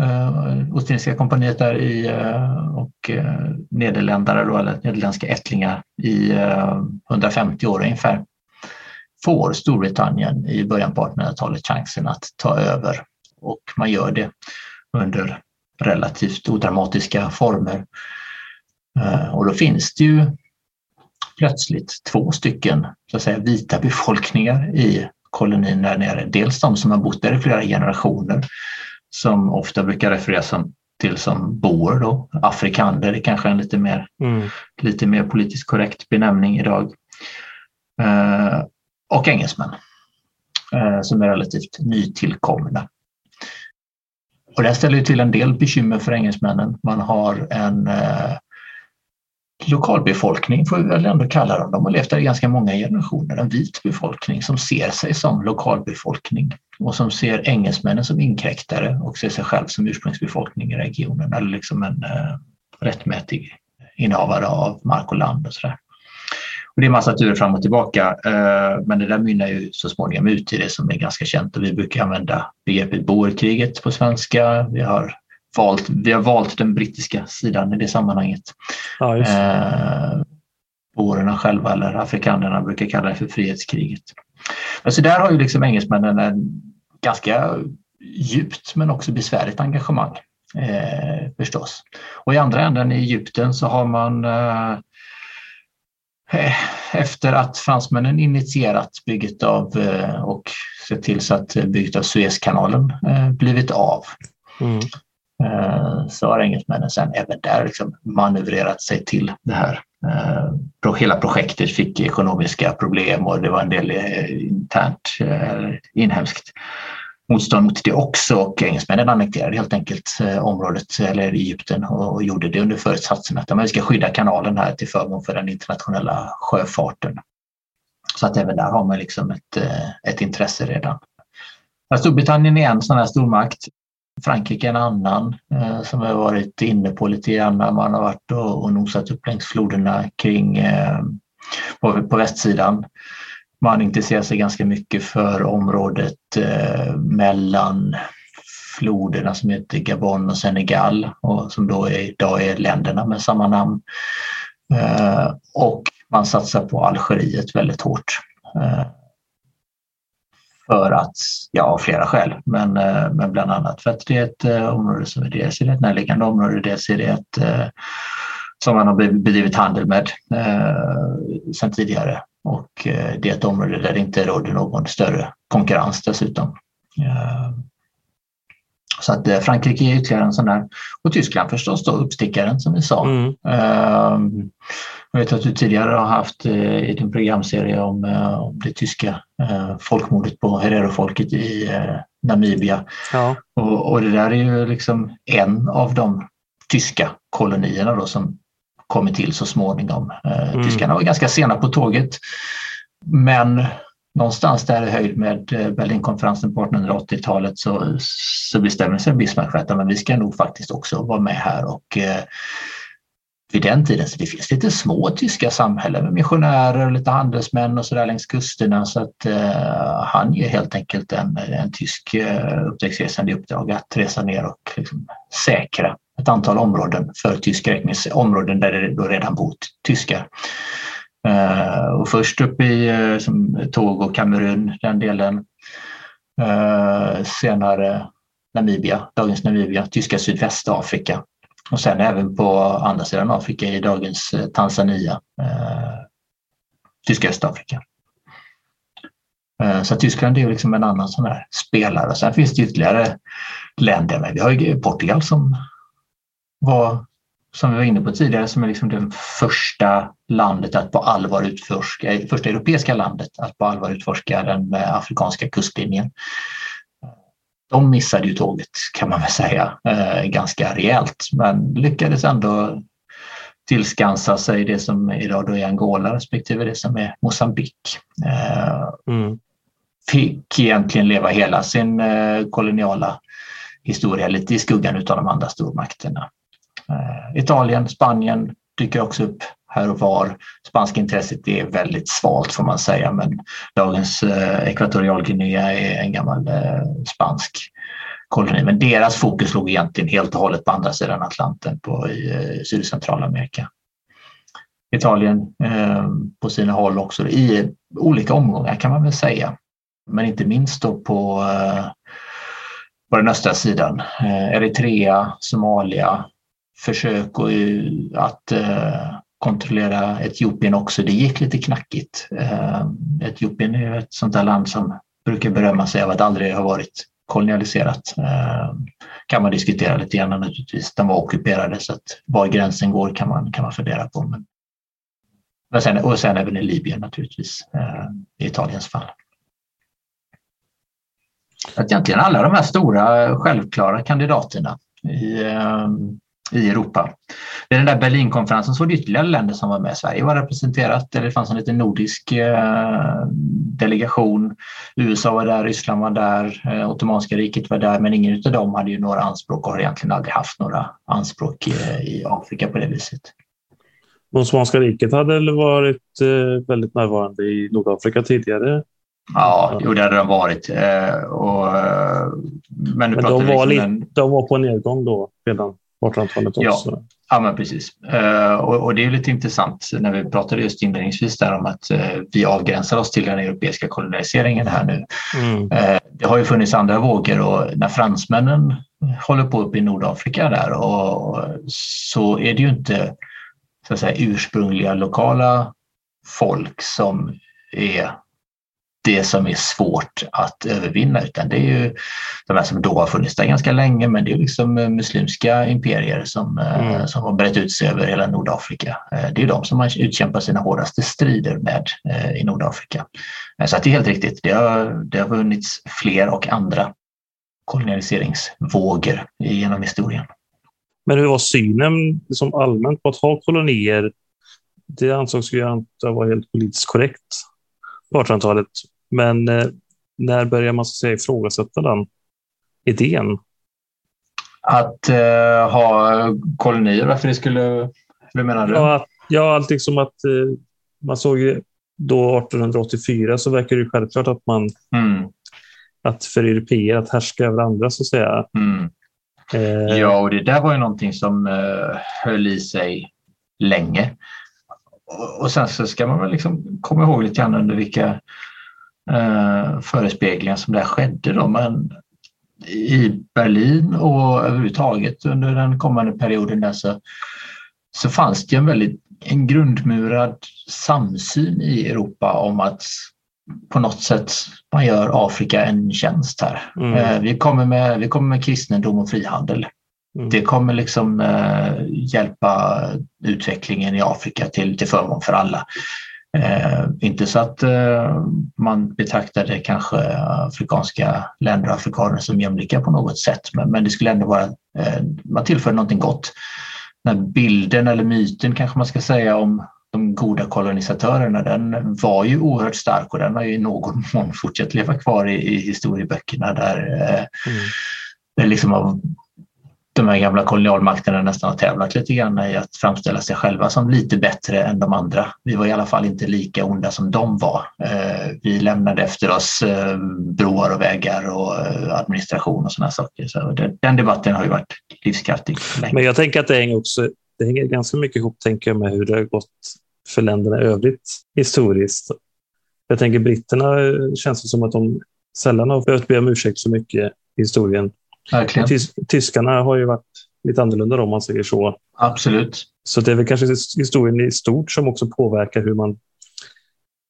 eh, Ostindiska kompaniet där i, eh, och eh, nederländare då, eller nederländska ättlingar i 150 år ungefär får Storbritannien i början på 1800-talet chansen att ta över och man gör det under relativt odramatiska former. Och då finns det ju plötsligt två stycken så att säga, vita befolkningar i kolonin där nere. Dels de som har bott där i flera generationer som ofta brukar refereras som, till som boer då, afrikaner, är kanske en lite mer, mm. lite mer politiskt korrekt benämning idag. Eh, och engelsmän eh, som är relativt nytillkomna. Och det ställer till en del bekymmer för engelsmännen. Man har en eh, lokalbefolkning får vi väl ändå kalla dem. De har levt där i ganska många generationer. En vit befolkning som ser sig som lokalbefolkning och som ser engelsmännen som inkräktare och ser sig själv som ursprungsbefolkning i regionen eller liksom en eh, rättmätig innehavare av mark och land och sådär. Och det är massa turer fram och tillbaka eh, men det där mynnar ju så småningom ut i det som är ganska känt och vi brukar använda begreppet boerkriget på svenska. Vi har valt, vi har valt den brittiska sidan i det sammanhanget. Ja. Eh, Boerna själva eller afrikanerna brukar kalla det för frihetskriget. Alltså där har ju liksom engelsmännen en ganska djupt men också besvärligt engagemang eh, förstås. Och i andra änden i Egypten så har man eh efter att fransmännen initierat bygget av eh, och sett till så att bygget av Suezkanalen eh, blivit av mm. Eh, så har engelsmännen sen även där liksom manövrerat sig till det här. Eh, hela projektet fick ekonomiska problem och det var en del eh, internt inhemskt motstånd mot det också och engelsmännen annekterade helt enkelt eh, området eller Egypten och gjorde det under föresatsen att man ska skydda kanalen här till förmån för den internationella sjöfarten. Så att även där har man liksom ett, eh, ett intresse redan. Storbritannien är en sån här stormakt Frankrike en annan eh, som som jag varit inne på lite grann när man har varit och, och nosat upp längs floderna kring på, på västsidan. Man intresserar sig ganska mycket för området eh, mellan floderna som heter Gabon och Senegal och som då är, idag är länderna med samma namn. Eh, och man satsar på Algeriet väldigt hårt. Eh, för att, ja av flera skäl, men, men bland annat för att det är ett område som är dels är det ett närliggande område, dels är det ett som man har bedrivit handel med eh, sedan tidigare och det är ett område där det inte råder någon större konkurrens dessutom. Eh, så att Frankrike är ytterligare en sån där. Och Tyskland förstås då, uppstickaren som vi sa. Mm. Eh, jag vet att du tidigare har haft eh, i din programserie om, eh, om det tyska eh, folkmordet på Herero-folket i Namibia. Ja. Och, och, det där är ju liksom en av de tyska kolonierna då som kommer till så småningom. Mm. Tyskarna var ganska sena på tåget men någonstans där i höjd med Berlinkonferensen på 1880-talet så, så bestämmer sig Bismarck för att men vi ska nog faktiskt också vara med här och vid den tiden. Så det finns lite små tyska samhällen med missionärer och lite handelsmän och sådär längs kusterna så att eh, han ger helt enkelt en, en tysk eh, upptäcktsresande i uppdrag att resa ner och liksom, säkra ett antal områden för tysk räkning, områden där det då redan bott tyskar. Eh, och först upp i eh, som Togo och Kamerun, den delen. Eh, senare Namibia, dagens Namibia, tyska Sydvästafrika och sen även på andra sidan Afrika i dagens Tanzania, tyska Östafrika. Så Tyskland är liksom en annan sån här spelare. Sen finns det ytterligare länder, men vi har ju Portugal som var som vi var inne på tidigare, som är liksom det första landet att på allvar utforska, första europeiska landet att på allvar utforska den afrikanska kustlinjen. De missade ju tåget kan man väl säga eh, ganska rejält men lyckades ändå tillskansa sig det som idag då är Angola respektive det som är Mosambik. Eh, mm. Fick egentligen leva hela sin eh, koloniala historia lite i skuggan av de andra stormakterna. Eh, Italien, Spanien dyker också upp här och var. Spanska intresset är väldigt svalt får man säga men dagens eh, Ekvatorialguinea är en gammal eh, spansk koloni. Men deras fokus låg egentligen helt och hållet på andra sidan Atlanten på, i eh, Syd och Centralamerika. Italien eh, på sina håll också i olika omgångar kan man väl säga. Men inte minst då på, eh, på den östra sidan. Eh, Eritrea, Somalia, försök eh, att eh, kontrollera Etiopien också. Det gick lite knackigt. Eh, Etiopien är ett sånt där land som brukar berömma sig av att aldrig ha varit kolonialiserat. Eh, kan man diskutera lite grann naturligtvis. De var ockuperade så att var gränsen går kan man, kan man fundera på. Men, och sen, och sen även i Libyen naturligtvis, eh, i Italiens fall. Att egentligen alla de här stora självklara kandidaterna i, eh, i Europa. Vid den där Berlinkonferensen så var det ytterligare länder som var med. Sverige var representerat, det fanns en liten nordisk eh, delegation. USA var där, Ryssland var där, eh, Ottomanska riket var där, men ingen av dem hade ju några anspråk och har egentligen aldrig haft några anspråk eh, i Afrika på det viset. Ottomanska riket hade varit väldigt närvarande i Nordafrika tidigare? Ja, jo, det hade de varit. Och, men, men de, var liksom en... de var på nedgång då redan? 1800-talet också. Ja, ja men precis. Uh, och, och, det är lite intressant när vi pratade just inledningsvis där om att uh, vi avgränsar oss till den europeiska kolonialiseringen här nu. Mm. Uh, det har ju funnits andra vågor och när fransmännen håller på uppe i Nordafrika där och, så är det ju inte så att säga, ursprungliga lokala folk som är det som är svårt att övervinna utan det är ju de här som då har funnits där ganska länge men det är liksom eh, muslimska imperier som, eh, mm. som har brett ut sig över hela Nordafrika. Eh, det är de som man utkämpar sina hårdaste strider med i Nordafrika. Så det är helt riktigt, det har, det har funnits fler och andra kolonialiseringsvågor genom historien. Men hur var synen som allmänt på att ha kolonier? Det ansågs ju inte vara helt politiskt korrekt på 1800-talet. Men eh, när börjar man så säga, ifrågasätta den idén? Att eh, ha kolonier, varför det skulle... Hur menar du? Ja, att, ja allt liksom att eh, man såg ju då 1884 så verkar det självklart att man mm. att för europeer att härska över andra så att säga. Mm. Eh, ja, och det där var ju någonting som eh, höll i sig länge. Och, och sen så ska man väl liksom komma ihåg lite grann under vilka eh, förespeglingar som det skedde. Då. Men i Berlin och överhuvudtaget under den kommande perioden där så, så fanns det en väldigt en grundmurad samsyn i Europa om att på något sätt man gör Afrika en tjänst här. Mm. Eh, vi, kommer med, vi kommer med kristendom och frihandel. Mm. Det kommer liksom eh, hjälpa utvecklingen i Afrika till, till förmån för alla. Eh, inte så att eh, man betraktade kanske afrikanska länder och afrikaner som jämlika på något sätt, men, men det skulle ändå vara, eh, man tillför någonting gott. Den bilden eller myten kanske man ska säga om de goda kolonisatörerna, den var ju oerhört stark och den har ju i någon mån fortsatt leva kvar i, i historieböckerna där eh, mm. det liksom har de här gamla kolonialmakterna nästan har tävlat lite grann i att framställa sig själva som lite bättre än de andra. Vi var i alla fall inte lika onda som de var. Eh, vi lämnade efter oss eh, broar och vägar och eh, administration och sådana saker. Så den debatten har ju varit livskraftig. Länge. Men jag tänker att det hänger, också, det hänger ganska mycket ihop tänker jag, med hur det har gått för länderna i övrigt historiskt. Jag tänker britterna känns det som att de sällan har behövt be om ursäkt så mycket i historien Verkligen. Tys tyskarna har ju varit lite annorlunda om man säger så. Absolut. Så det är väl kanske historien i stort som också påverkar hur, man,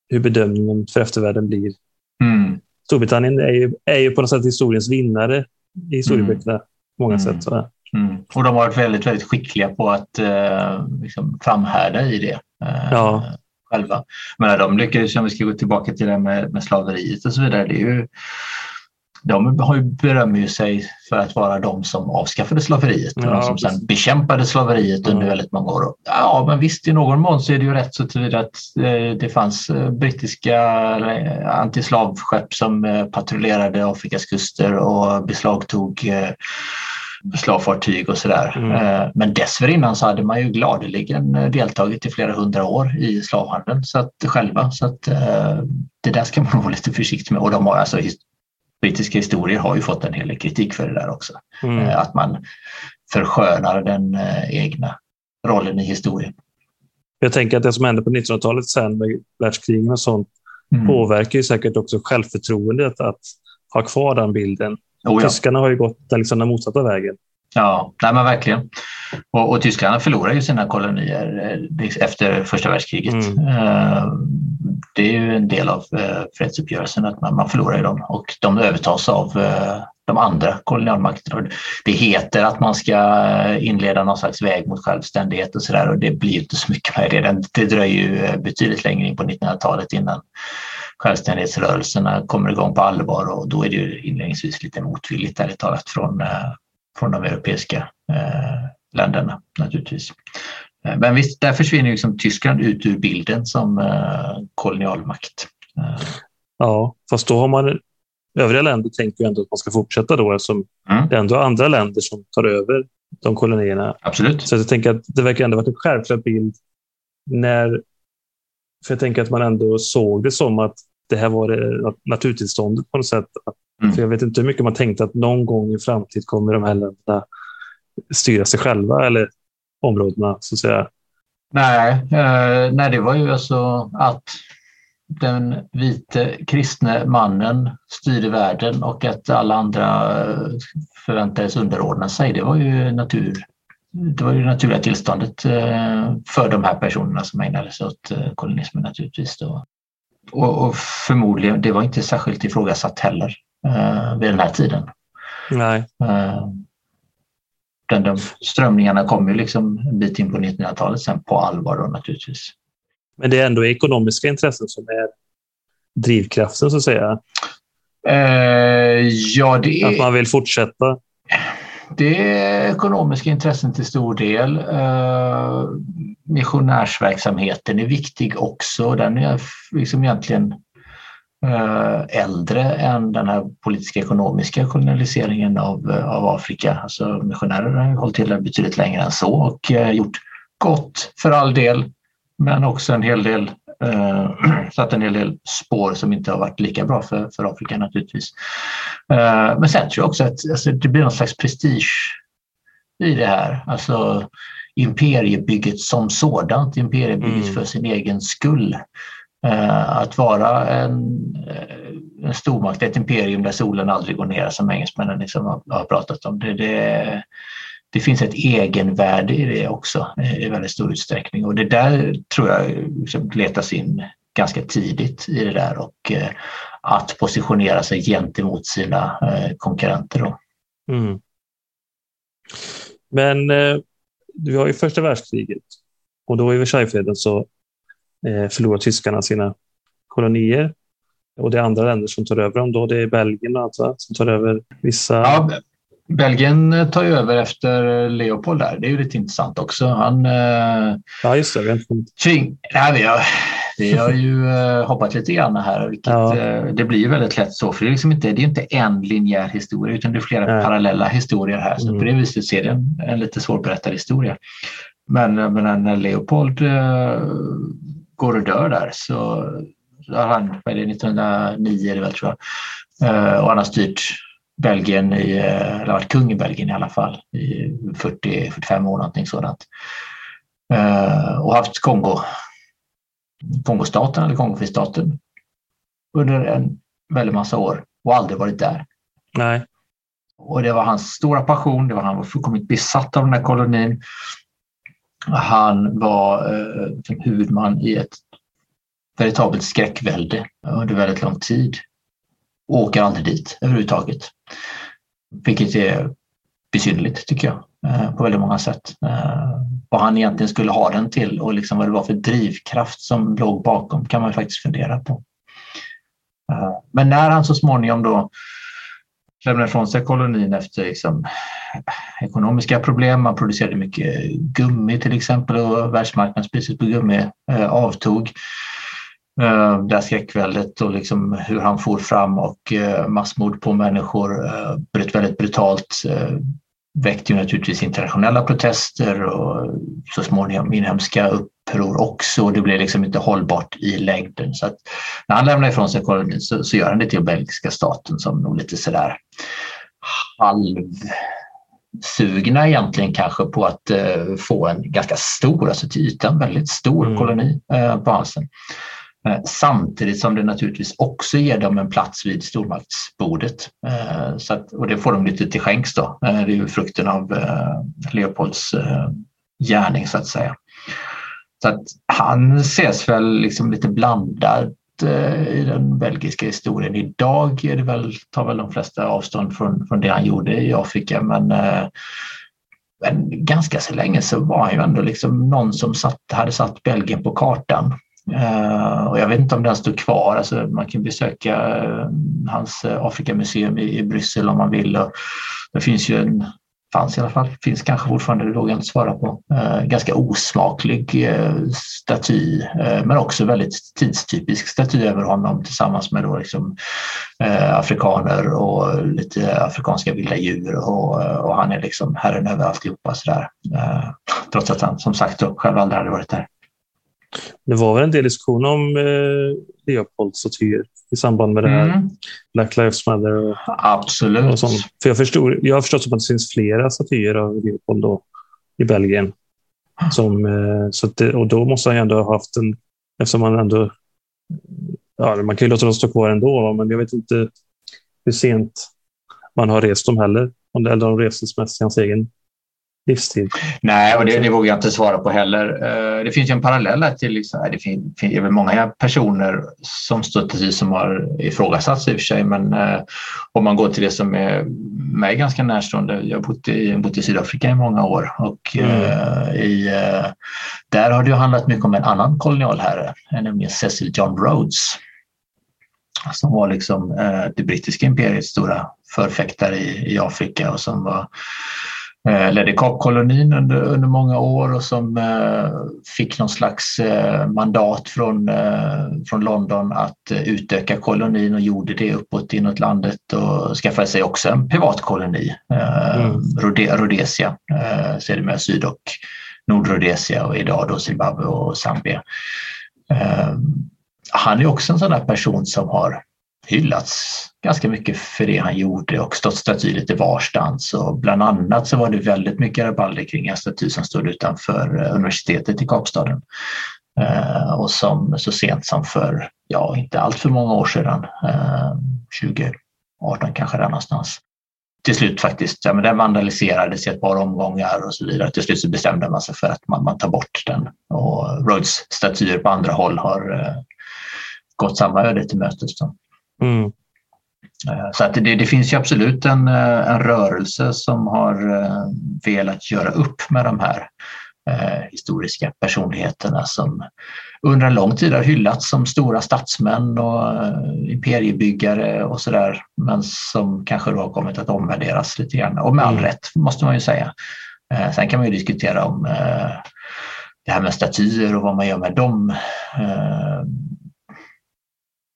hur bedömningen för eftervärlden blir. Mm. Storbritannien är ju, är ju på något sätt historiens vinnare i historieböckerna mm. på många mm. sätt. Så. Mm. Och de har varit väldigt, väldigt skickliga på att eh, liksom framhärda i det. Eh, ja. Själva. Men de lyckades, om vi ska gå tillbaka till det med, med slaveriet och så vidare, det är ju de har ju berömmer ju sig för att vara de som avskaffade slaveriet och ja, de som sen bekämpade slaveriet under väldigt många år. Ja, men visst i någon mån så är det ju rätt så tillvida att eh, det fanns eh, brittiska antislavskepp som eh, patrullerade Afrikas kuster och beslagtog slavfartyg och sådär. Mm. Men dessförinnan så hade man ju gladeligen deltagit i flera hundra år i slavhandeln så att, själva. Så att det där ska man vara lite försiktig med. Och de har alltså brittiska historier har ju fått en hel del kritik för det där också. Mm. Eh, att man förskönar den eh, egna rollen i historien. Jag tänker att det som hände på 1900-talet sen med världskrigen och sånt mm. påverkar ju säkert också självförtroendet att ha kvar den bilden. Oh ja. Tyskarna har ju gått liksom den motsatta vägen. Ja, nej men verkligen. Och, och Tyskland förlorar ju sina kolonier eh, efter första världskriget. Mm. Det är ju en del av eh, fredsuppgörelsen att man, man förlorar ju dem och de övertas av eh, de andra kolonialmakterna. Det heter att man ska eh, inleda någon slags väg mot självständighet och sådär och det blir inte så mycket med det. Det dröjer ju eh, betydligt längre in på 1900-talet innan självständighetsrörelserna kommer igång på allvar och då är det ju inledningsvis lite motvilligt ärligt talat från från de europeiska eh, länderna naturligtvis. Eh, men visst, där försvinner liksom Tyskland ut ur bilden som eh, kolonialmakt. Ja, fast då har man övriga länder tänker ju ändå att man ska fortsätta då eftersom mm. det är ändå andra länder som tar över de kolonierna. Absolut. Så jag tänker att det verkar ändå varit en självklar bild när... För jag tänker att man ändå såg det som att det här var det naturtillståndet på något sätt. Mm. För jag vet inte hur mycket man tänkte att någon gång i framtid kommer de här länderna styra sig själva eller områdena så att säga. Nej, eh, nej det var ju alltså att den vite kristne mannen styrde världen och att alla andra eh, förväntades underordna sig. Det var ju natur. Det var ju naturliga tillståndet eh, för de här personerna som ägnade sig åt eh, kolonismen naturligtvis. Då. Och, och förmodligen, det var inte särskilt ifrågasatt heller vid den här tiden. Nej. Den, de strömningarna kom ju liksom en bit in på 1900-talet sen på allvar då naturligtvis. Men det är ändå ekonomiska intressen som är drivkraften så att säga? Eh, ja, det. Att man vill fortsätta? Det är ekonomiska intressen till stor del. Eh, missionärsverksamheten är viktig också. Den är liksom egentligen äldre än den här politiska ekonomiska kolonialiseringen av, eh, av Afrika. Alltså missionärer har hållit till betydligt längre än så och eh, gjort gott för all del, men också en hel del eh, satt en hel del spår som inte har varit lika bra för, för Afrika naturligtvis. Eh, men sen tror jag också att alltså, det blir någon slags prestige i det här. Alltså imperiebygget som sådant, imperiebygget mm. för sin egen skull. Eh, att vara en, eh, en stormakt, ett imperium där solen aldrig går ner som engelsmännen liksom har, pratat om. Det, det, det, finns ett egenvärde i det också eh, i väldigt stor utsträckning och det där tror jag liksom letas in ganska tidigt i det där och eh, att positionera sig gentemot sina konkurrenter. Då. Mm. Men eh, vi har ju första världskriget och då i Versaillesfreden så förlorar tyskarna sina kolonier. Och det är andra länder som tar över dem då. Det är Belgien alltså, som tar över vissa. Ja, Belgien tar ju över efter Leopold där. Det är ju lite intressant också. Han... Eh, ja, just det. Vi har, tving... Nej, vi har, vi har ju eh, hoppat lite grann här. Vilket, ja. Det blir ju väldigt lätt så. För det är, liksom inte, det är inte en linjär historia utan det är flera Nej. parallella historier här. Så mm. på det viset ser det en, en lite svårberättad historia. Men, men när Leopold går och dör där så har han, vad är det, 1909 är det väl tror jag, eh, och han har styrt Belgien, i, eh, eller varit kung i Belgien i alla fall i 40-45 år någonting sådant. Eh, och haft Kongo, Kongostaten eller Kongofristaten under en väldigt massa år och aldrig varit där. Nej. Och det var hans stora passion, det var han var fullkomligt besatt av den här kolonin. Han var eh, huvudman i ett veritabelt skräckvälde under väldigt lång tid. Och åker aldrig dit överhuvudtaget. Vilket är besynnerligt tycker jag. Eh, på väldigt många sätt. Eh, vad han egentligen skulle ha den till och liksom vad det var för drivkraft som låg bakom kan man faktiskt fundera på. Eh, men när han så småningom då lämnade ifrån sig kolonin efter liksom, ekonomiska problem. Man producerade mycket gummi till exempel och världsmarknadspriset på gummi eh, avtog. Eh, det här skräckväldet och liksom hur han for fram och eh, massmord på människor eh, väldigt brutalt eh, väckte ju naturligtvis internationella protester och så småningom inhemska uppror också. Det blev liksom inte hållbart i längden. Så när han lämnar ifrån sig kolonin så, så gör han det till belgiska staten som nog lite sådär halvsugna egentligen kanske på att eh, få en ganska stor, alltså till ytan väldigt stor mm. koloni eh, på halsen. Eh, samtidigt som det naturligtvis också ger dem en plats vid stormaktsbordet. Eh, så att, och det får de lite till skänks då. Eh, det är ju frukten av Leopolds gärning så att säga. Så att han ses väl liksom lite blandad i den belgiska historien. Idag är det väl, tar väl de flesta avstånd från, från det han gjorde i Afrika men, men ganska så länge så var han ju ändå liksom någon som satt, hade satt Belgien på kartan. Uh, och jag vet inte om den står kvar. Alltså, man kan besöka uh, hans uh, Afrikamuseum i, i Bryssel om man vill. Och det finns ju en, fanns i alla fall, finns kanske fortfarande, det vågar jag inte svara på, ganska osmaklig staty men också väldigt tidstypisk staty över honom tillsammans med då liksom, afrikaner och lite afrikanska vilda djur och, och han är liksom herren över alltihopa sådär. trots att han som sagt då, själv aldrig hade varit där. Det var väl en del diskussion om eh, Leopolds statyer i samband med det här mm. Black Lives Matter. Och, Absolut. Och sånt. För jag, förstod, jag har förstått att det finns flera statyer av Leopold då, i Belgien. Som, eh, så det, och då måste han ändå ha haft en... Eftersom man ändå... Ja, man kan ju låta dem stå kvar ändå, men jag vet inte hur sent man har rest dem heller. Eller de reses mest i hans egen livstid? Nej, och det, det vågar jag inte svara på heller. Eh, det finns ju en parallell till, liksom, det finns, finns väl många personer som stått som har ifrågasatts i och för sig, men eh, om man går till det som är mig ganska närstående. Jag har bott i, bott i Sydafrika i många år och mm. eh, i, där har det handlat mycket om en annan kolonialherre, nämligen Cecil John Rhodes som var liksom det brittiska imperiets stora förfäktare i, i Afrika och som var ledde Kapkolonin under, under många år och som eh, fick någon slags eh, mandat från, från London att utöka kolonin och gjorde det uppåt inåt landet och skaffade sig också en privat koloni, mm. Rhodesia, sedermera Syd och Nordrhodesia och idag då Zimbabwe och Zambia. Han är också en sån där person som har hyllats ganska mycket för det han gjorde och stått staty lite varstans. Och bland annat så var det väldigt mycket rabalder kring en staty som stod utanför eh, universitetet i Kapstaden. Eh, och som så sent som för, ja inte allt för många år sedan, eh, 2018 kanske där någonstans, till slut faktiskt, ja, men den vandaliserades i ett par omgångar och så vidare. Till slut så bestämde man sig för att man, man tar bort den och Rhodes statyer på andra håll har eh, gått samma öde till mötes. Mm. Eh, så att det, det, finns ju absolut en, eh, en rörelse som har eh, velat göra upp med de här eh, historiska personligheterna som under en lång tid har hyllats som stora statsmän och imperiebyggare och sådär men som kanske då har kommit att omvärderas lite grann och med all mm. rätt måste man ju säga. Eh, sen kan man ju diskutera om det här med statyer och vad man gör med dem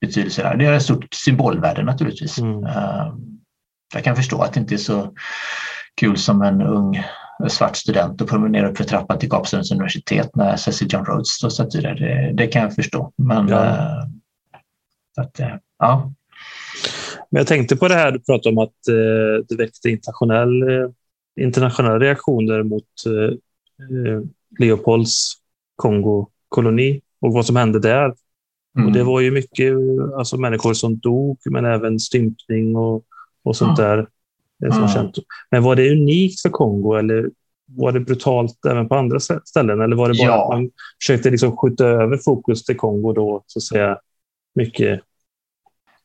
betydelse där. Det är ett stort symbolvärde naturligtvis. Mm. Eh, jag kan förstå att det inte är så kul som en ung svart student att promenera upp för trappan till Kapstadens universitet när Cecil John Rhodes står staty där. Det, det, kan jag förstå. Men ja. Äh, att, äh, ja. Men jag tänkte på det här du pratade om att äh, det väckte internationell, internationella reaktioner mot Leopolds Kongo-koloni och vad som hände där. Mm. Och det var ju mycket alltså, människor som dog, men även stympning och, och sånt där. Som mm. känt. Men var det unikt för Kongo eller var det brutalt även på andra ställen? Eller var det bara ja. att man försökte liksom skjuta över fokus till Kongo då, så att säga, mycket?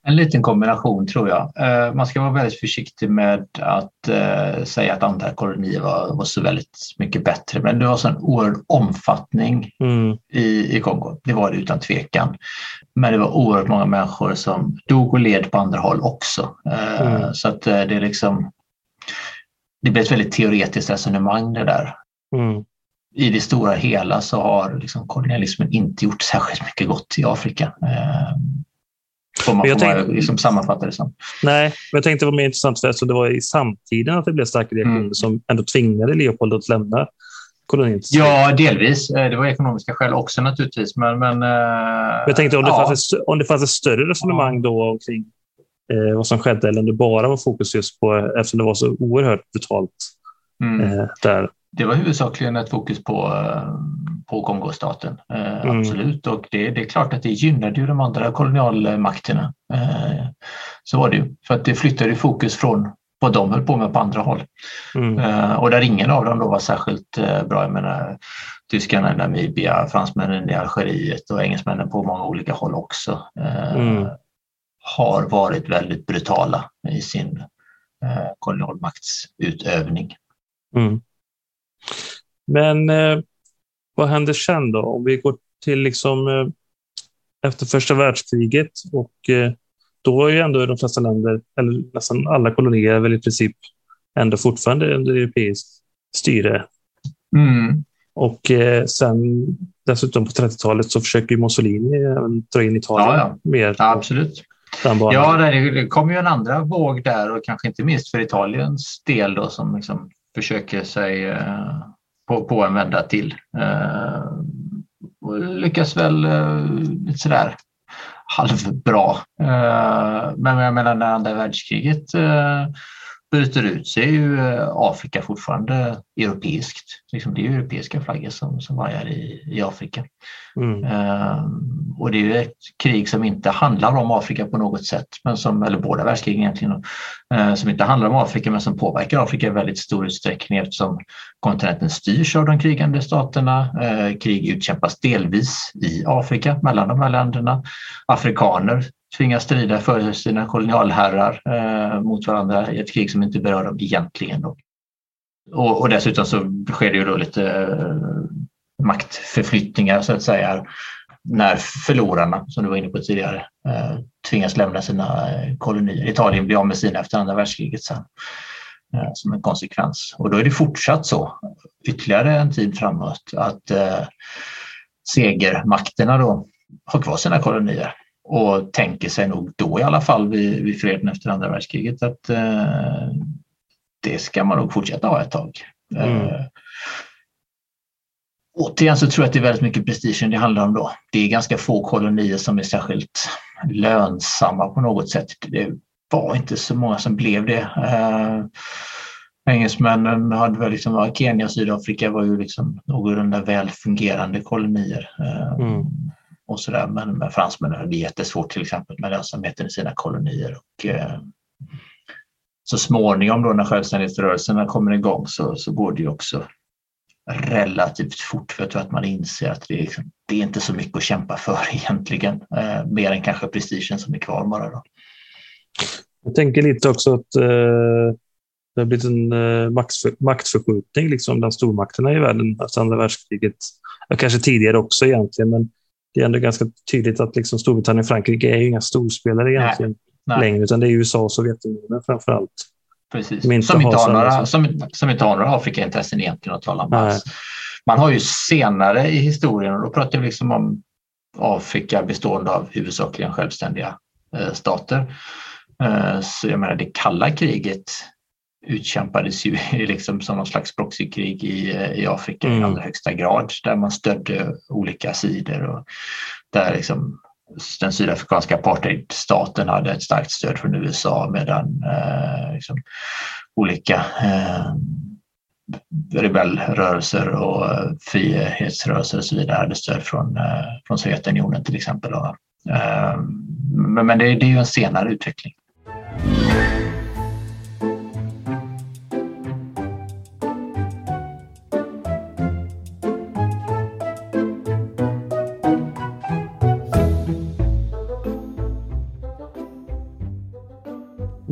En liten kombination tror jag. Eh, man ska vara väldigt försiktig med att eh, säga att andra kolonier var, var så väldigt mycket bättre. Men det var så en oerhörd omfattning mm. i, i Kongo. Det var det utan tvekan. Men det var oerhört många människor som dog och led på andra håll också. Eh, mm. Så att det är liksom det blir ett väldigt teoretiskt resonemang det där. Mm. I det stora hela så har liksom kolonialismen inte gjort särskilt mycket gott i Afrika. Får man, jag får tänkte, liksom sammanfatta det som. Nej, men jag tänkte var mer intressant för det var i samtiden att det blev starka reaktioner mm. som ändå tvingade Leopold att lämna kolonin. Ja, delvis. Eh, det var ekonomiska skäl också naturligtvis. Men, men, eh, jag tänkte om det, ja. fanns, ett, om det fanns ett större resonemang ja. då omkring eh, vad som skedde eller om det bara var fokus just på, eftersom det var så oerhört brutalt mm. eh, där. Det var huvudsakligen ett fokus på, eh, på Kongostaten, eh, mm. absolut. Och det, det, är klart att det gynnade ju de andra kolonialmakterna. Eh, så var det ju, för att det flyttade fokus från vad de höll på med på andra håll. Mm. Eh, och där ingen av dem då var särskilt eh, bra. Jag menar, tyskarna i Namibia, fransmännen i Algeriet och engelsmännen på många olika håll också eh, mm. har varit väldigt brutala i sin kolonialmaktsutövning. Mm. Men eh, vad händer sen då? Om vi går till liksom eh, efter första världskriget och eh, då var ju ändå de flesta länder, eller nästan alla kolonier, väl i princip ändå fortfarande under europeiskt styre. Mm. Och eh, sen dessutom på 30-talet så försöker Mussolini dra in Italien ja, ja. mer. Ja, absolut. Ja, det kom ju en andra våg där och kanske inte minst för Italiens del då som liksom försöker sig på, på en vända till. Eh, och lyckas väl eh, lite sådär halvbra. Eh, men jag menar när andra världskriget eh, bryter ut så är ju eh, Afrika fortfarande europeiskt. Liksom det är europeiska flaggor som, som vajar i, i Afrika. Mm. Um, och det är ju ett krig som inte handlar om Afrika på något sätt, men som, eller båda världskrigen egentligen, uh, som inte handlar om Afrika men som påverkar Afrika i väldigt stor utsträckning eftersom kontinenten styrs av de krigande staterna. Uh, krig utkämpas delvis i Afrika mellan de här länderna. Afrikaner tvingas strida för sina kolonialherrar eh, mot varandra i ett krig som inte berör dem egentligen. Då. Och, och dessutom så sker det ju då lite eh, maktförflyttningar så att säga när förlorarna, som du var inne på tidigare, eh, tvingas lämna sina eh, kolonier. Italien blir av med sina efter andra världskriget sen eh, som en konsekvens. Och då är det fortsatt så ytterligare en tid framåt att eh, segermakterna då har kvar sina kolonier och tänker sig nog då i alla fall vid, vid freden efter andra världskriget att eh, det ska man nog fortsätta ha ett tag. Mm. Eh, återigen så tror jag att det är väldigt mycket prestigen det handlar om då. Det är ganska få kolonier som är särskilt lönsamma på något sätt. Det var inte så många som blev det. Eh, engelsmännen hade väl liksom, Kenya och Sydafrika var ju liksom någorlunda väl fungerande kolonier. Eh, mm och så där. Men, men fransmännen hade jättesvårt till exempel med lönsamheten i sina kolonier. Och, eh, så småningom då när självständighetsrörelserna kommer igång så, så går det ju också relativt fort för jag tror att man inser att det är, liksom, det är inte så mycket att kämpa för egentligen. Eh, mer än kanske prestigen som är kvar bara. Då. Jag tänker lite också att eh, det har blivit en eh, maktför, maktförskjutning liksom bland stormakterna i världen efter andra världskriget. Kanske tidigare också egentligen, men det är ändå ganska tydligt att liksom Storbritannien och Frankrike är ju inga storspelare egentligen nej, nej. längre, utan det är USA och Sovjetunionen framför allt. Precis. Som, inte inte har några, som, som inte har några Afrikaintressen egentligen att tala om. Man har ju senare i historien, och då pratar vi liksom om Afrika bestående av huvudsakligen självständiga eh, stater. Eh, så jag menar det kalla kriget utkämpades ju liksom som någon slags proxykrig i, i Afrika mm. i allra högsta grad där man stödde olika sidor och där liksom den sydafrikanska apartheidstaten hade ett starkt stöd från USA medan eh, liksom, olika eh, rebellrörelser och frihetsrörelser och så vidare hade stöd från, eh, från Sovjetunionen till exempel. Eh, men men det, det är ju en senare utveckling.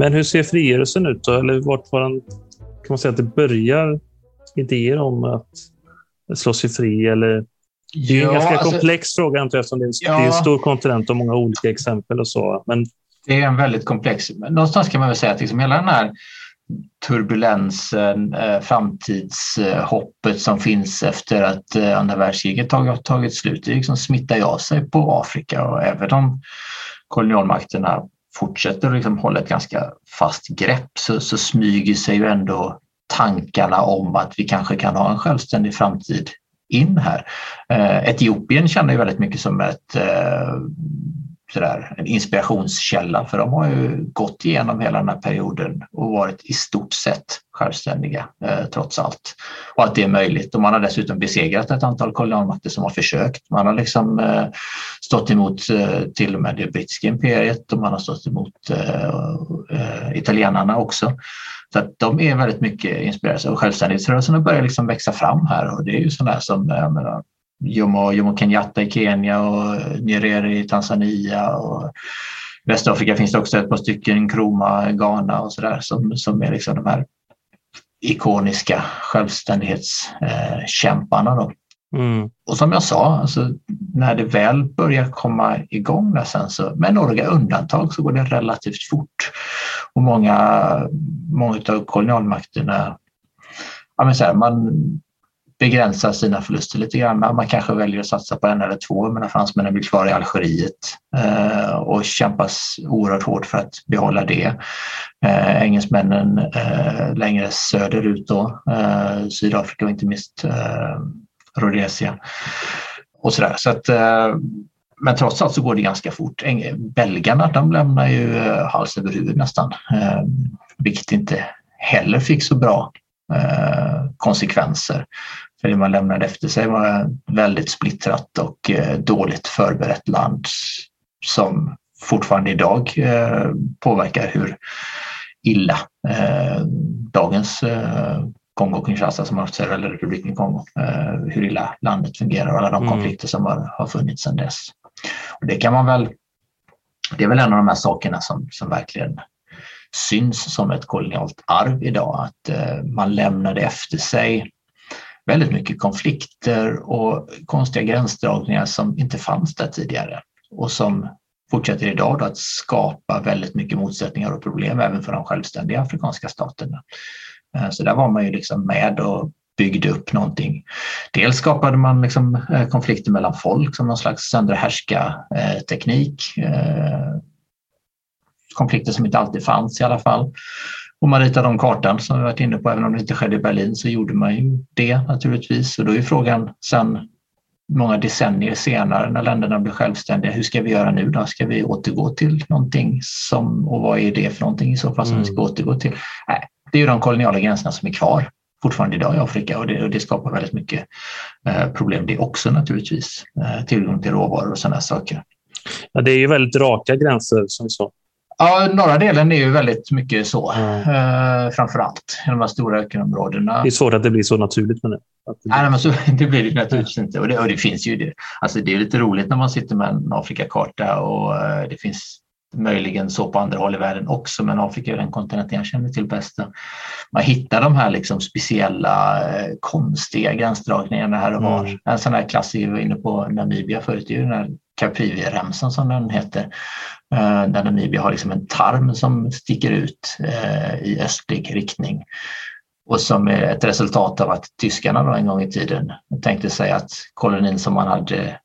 Men hur ser frigörelsen ut då? Eller vart var den, kan man säga att det börjar idéer om att slå sig fri? Eller det är ja, en ganska alltså, komplex fråga antar jag, eftersom det är, ja, det är en stor kontinent och många olika exempel och så. Men... Det är en väldigt komplex... Någonstans kan man väl säga att liksom hela den här turbulensen, eh, framtidshoppet som finns efter att eh, andra världskriget tagit, tagit slut, det liksom smittar av sig på Afrika och även om kolonialmakterna fortsätter att liksom hålla ett ganska fast grepp så, så smyger sig ju ändå tankarna om att vi kanske kan ha en självständig framtid in här. Eh, Etiopien känner ju väldigt mycket som ett eh, sådär, en inspirationskälla för de har ju gått igenom hela den här perioden och varit i stort sett självständiga eh, trots allt. Och att det är möjligt. Och man har dessutom besegrat ett antal kolonialmakter som har försökt. Man har liksom eh, stått emot eh, till och med det brittiska imperiet och man har stått emot eh, eh, italienarna också. Så att de är väldigt mycket inspirerade och självständighetsrörelsen har börjat liksom växa fram här och det är ju sådana som jag menar, Jomo, Jomo Kenyatta i Kenya och Nyerere i Tanzania och Västafrika finns det också ett par stycken, Nkrumah, Ghana och sådär som, som är liksom de här ikoniska självständighetskämparna. Då. Mm. Och som jag sa, alltså, när det väl börjar komma igång där sen så, med några undantag så går det relativt fort. Och många, många av kolonialmakterna, ja, men så här, man begränsar sina förluster lite grann. Man kanske väljer att satsa på en eller två medan fransmännen blir kvar i Algeriet eh, och kämpas oerhört hårt för att behålla det. Eh, engelsmännen eh, längre söderut då, eh, Sydafrika och inte minst eh, Rhodesia och sådär. Så att, eh, men trots allt så går det ganska fort. Belgarna de lämnar ju eh, hals över huvud nästan, eh, vilket inte heller fick så bra eh, konsekvenser. För det man lämnade efter sig var väldigt splittrat och dåligt förberett land som fortfarande idag påverkar hur illa dagens Kongo-Kinshasa som har haft eller republiken Kongo, eh, hur illa landet fungerar och alla de mm. konflikter som har, har funnits sedan dess. Och det kan man väl, det är väl en av de här sakerna som, som verkligen syns som ett kolonialt arv idag, att eh, man lämnade efter sig väldigt mycket konflikter och konstiga gränsdragningar som inte fanns där tidigare och som fortsätter idag då att skapa väldigt mycket motsättningar och problem även för de självständiga afrikanska staterna. Eh, så där var man ju liksom med och byggde upp någonting. Dels skapade man liksom eh, konflikter mellan folk som någon slags sönderhärska-teknik. Eh, konflikter som inte alltid fanns i alla fall. Och man ritade om kartan som vi varit inne på, även om det inte skedde i Berlin så gjorde man ju det naturligtvis. Och då är frågan sen många decennier senare när länderna blir självständiga, hur ska vi göra nu då? Ska vi återgå till någonting som, och vad är det för någonting i så fall som mm. vi ska återgå till? Nej, det är ju de koloniala gränserna som är kvar fortfarande idag i Afrika och det, och det skapar väldigt mycket eh, problem det också naturligtvis. Eh, tillgång till råvaror och sådana saker. Ja, det är ju väldigt raka gränser som sa. Ja, norra delen är ju väldigt mycket så, mm. eh, framför allt i de här stora ökenområdena. Det är svårt att det blir så naturligt med det. Nej, men så, det blir det naturligtvis inte och det, och det finns ju det. Alltså, det är lite roligt när man sitter med en Afrikakarta och eh, det finns möjligen så på andra håll i världen också, men Afrika är den kontinenten jag känner till bäst. Man hittar de här liksom speciella eh, konstiga gränsdragningarna här och var. Mm. En sån här klassiker vi var inne på Namibia förut, det är ju den här Caprivi-remsan som den heter. Eh, där Namibia har liksom en tarm som sticker ut eh, i östlig riktning och som är ett resultat av att tyskarna då en gång i tiden tänkte sig att kolonin som man hade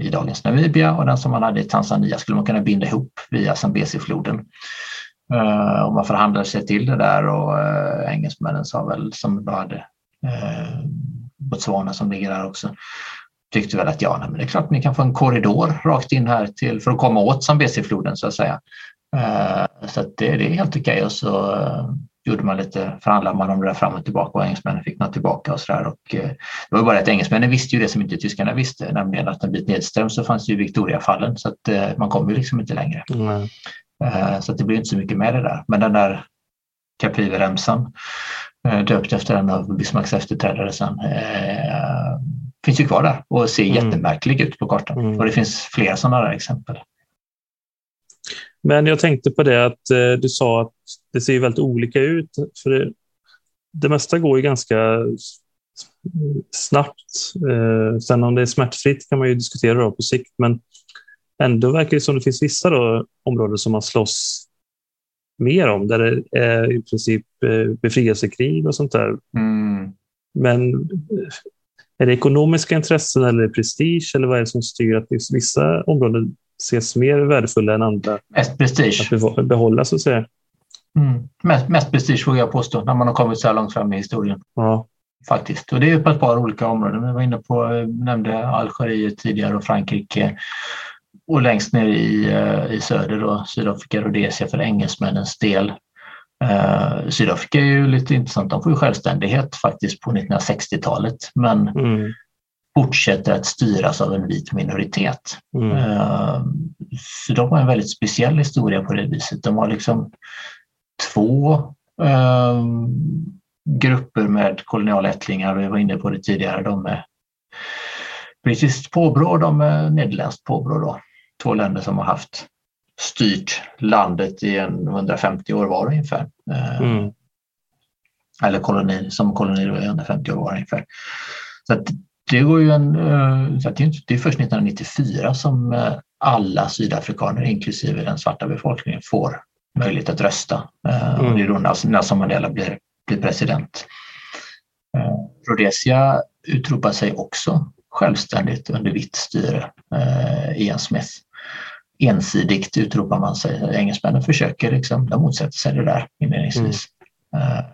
i dagens Namibia och den som man hade i Tanzania skulle man kunna binda ihop via Zambezi-floden. Eh, och man förhandlade sig till det där och engelsmännen sa väl, som då hade Botswana som ligger där också, tyckte väl att ja, nej, men det är klart ni kan få en korridor rakt in här till, för att komma åt Zambezi-floden så att säga. Uh, så att det, det, är helt okej okay. och så gjorde man lite, förhandlade man om det där fram och tillbaka och engelsmännen fick något tillbaka och sådär. Och eh, det var bara att engelsmännen visste ju det som inte tyskarna visste, nämligen att en bit nedström så fanns ju Victoriafallen så att eh, man kom ju liksom inte längre. Mm. Så att det blir inte så mycket med det där. Men den där Caprivi-remsan, döpt efter en av Bismarcks efterträdare sen, finns ju kvar där och ser mm. jättemärklig ut på kartan. Mm. Och det finns flera sådana där exempel. Men jag tänkte på det att du sa att det ser väldigt olika ut. För det, det mesta går ju ganska snabbt. Eh, sen om det är smärtfritt kan man ju diskutera då på sikt, men ändå verkar det som det finns vissa då, områden som man slåss mer om, där det är i princip eh, befrielsekrig och sånt där. Mm. Men eh, är det ekonomiska intressen eller prestige eller vad är det som styr att vissa områden ses mer värdefulla än andra? Mest prestige. Att behålla så att säga. Mm. Mest, mest prestige vågar jag påstå, när man har kommit så här långt fram i historien. Ja. Faktiskt. Och det är på ett par olika områden. Vi var inne på, eh, nämnde Algeriet tidigare och Frankrike. Och längst ner i, eh, i söder då, Sydafrika, Rhodesia för engelsmännens del. Uh, Sydafrika är ju lite intressant. De får ju självständighet faktiskt på 1960-talet men mm. fortsätter att styras av en vit minoritet. Mm. Uh, så de har en väldigt speciell historia på det viset. De har liksom två uh, grupper med kolonialättlingar. Vi var inne på det tidigare. De med brittiskt påbrå och de med nederländskt påbrå. Då. Två länder som har haft styrt landet i en 150 år var ungefär. Eh, mm. Eller koloni, som koloni i 150 år var ungefär. Så det går ju en, eh, så det är först 1994 som eh, alla sydafrikaner, inklusive den svarta befolkningen, får möjlighet att rösta. Mm. Och det är då Nelson Mandela blir, blir president. Rhodesia utropar sig också självständigt under vitt styre, Ian Smith ensidigt utropar man sig. Engelsmännen försöker, liksom, de motsätter sig det där inledningsvis. Mm. Uh,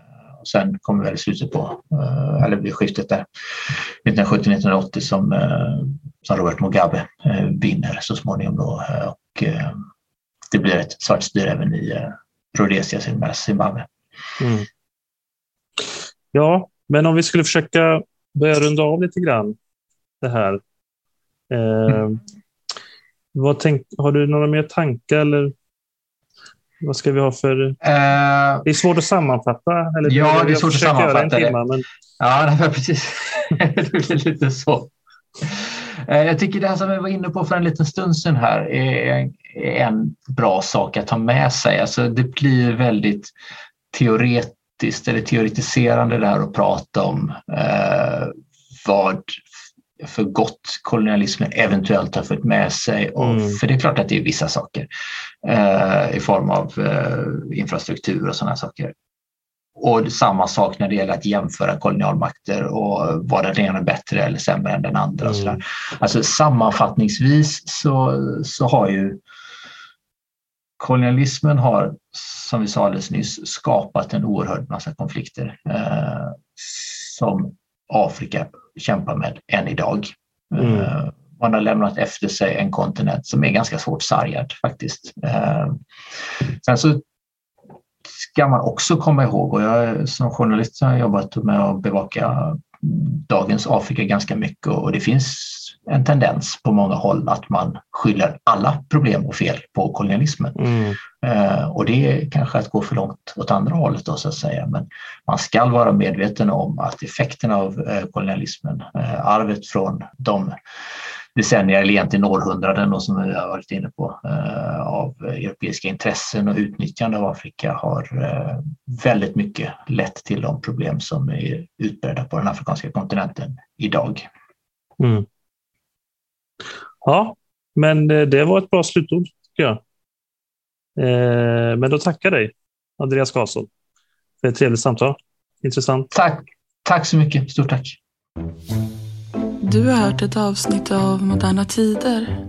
och sen kommer väl slutet på, uh, eller vid skiftet där, 1970-1980 som, uh, som Robert Mugabe vinner så småningom då. och det blir ett svart styre även i Rhodesia, Zimbabwe. Mm. Ja, men om vi skulle försöka börja runda av lite grann det här. Mm. Vad tänk, har du några mer tankar eller vad ska vi ha för... Uh, det är svårt att sammanfatta. Eller ja, det är svårt att sammanfatta det. Timma, men... Ja, precis. det blir lite så. Uh, jag tycker det här som vi var inne på för en liten stund sedan här är en bra sak att ta med sig. Alltså det blir väldigt teoretiskt eller teoretiserande det här att prata om uh, vad för gott kolonialismen eventuellt har fört med sig. Och, mm. För det är klart att det är vissa saker eh, i form av eh, infrastruktur och sådana saker. Och samma sak när det gäller att jämföra kolonialmakter och var den ena bättre eller sämre än den andra. Mm. Och sådär. Alltså, sammanfattningsvis så, så har ju kolonialismen har, som vi sa alldeles nyss, skapat en oerhörd massa konflikter eh, som Afrika kämpar med än idag. Mm. Eh, man har lämnat efter sig en kontinent som är ganska svårt sargad faktiskt. Eh, sen så ska man också komma ihåg, och jag som journalist har jobbat med att bevaka dagens Afrika ganska mycket och det finns en tendens på många håll att man skyller alla problem och fel på kolonialismen. Mm. Eh, och det är kanske att gå för långt åt andra hållet då så att säga. Men man ska vara medveten om att effekterna av eh, kolonialismen, eh, arvet från de decennier eller egentligen århundraden och som vi har varit inne på eh, av europeiska intressen och utnyttjande av Afrika har eh, väldigt mycket lett till de problem som är utbredda på den afrikanska kontinenten idag. Mm. Ja, men eh, det var ett bra slutord tycker jag. Men då tackar dig, Andreas Karlsson, för ett trevligt samtal. Intressant. Tack. Tack så mycket. Stort tack. Du har hört ett avsnitt av Moderna Tider.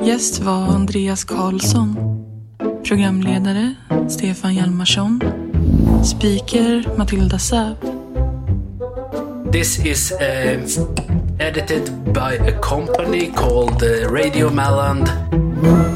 Gäst var Andreas Karlsson. Programledare Stefan Hjalmarsson. Speaker Matilda Säb. This is uh, edited by a company called uh, Radio Malland.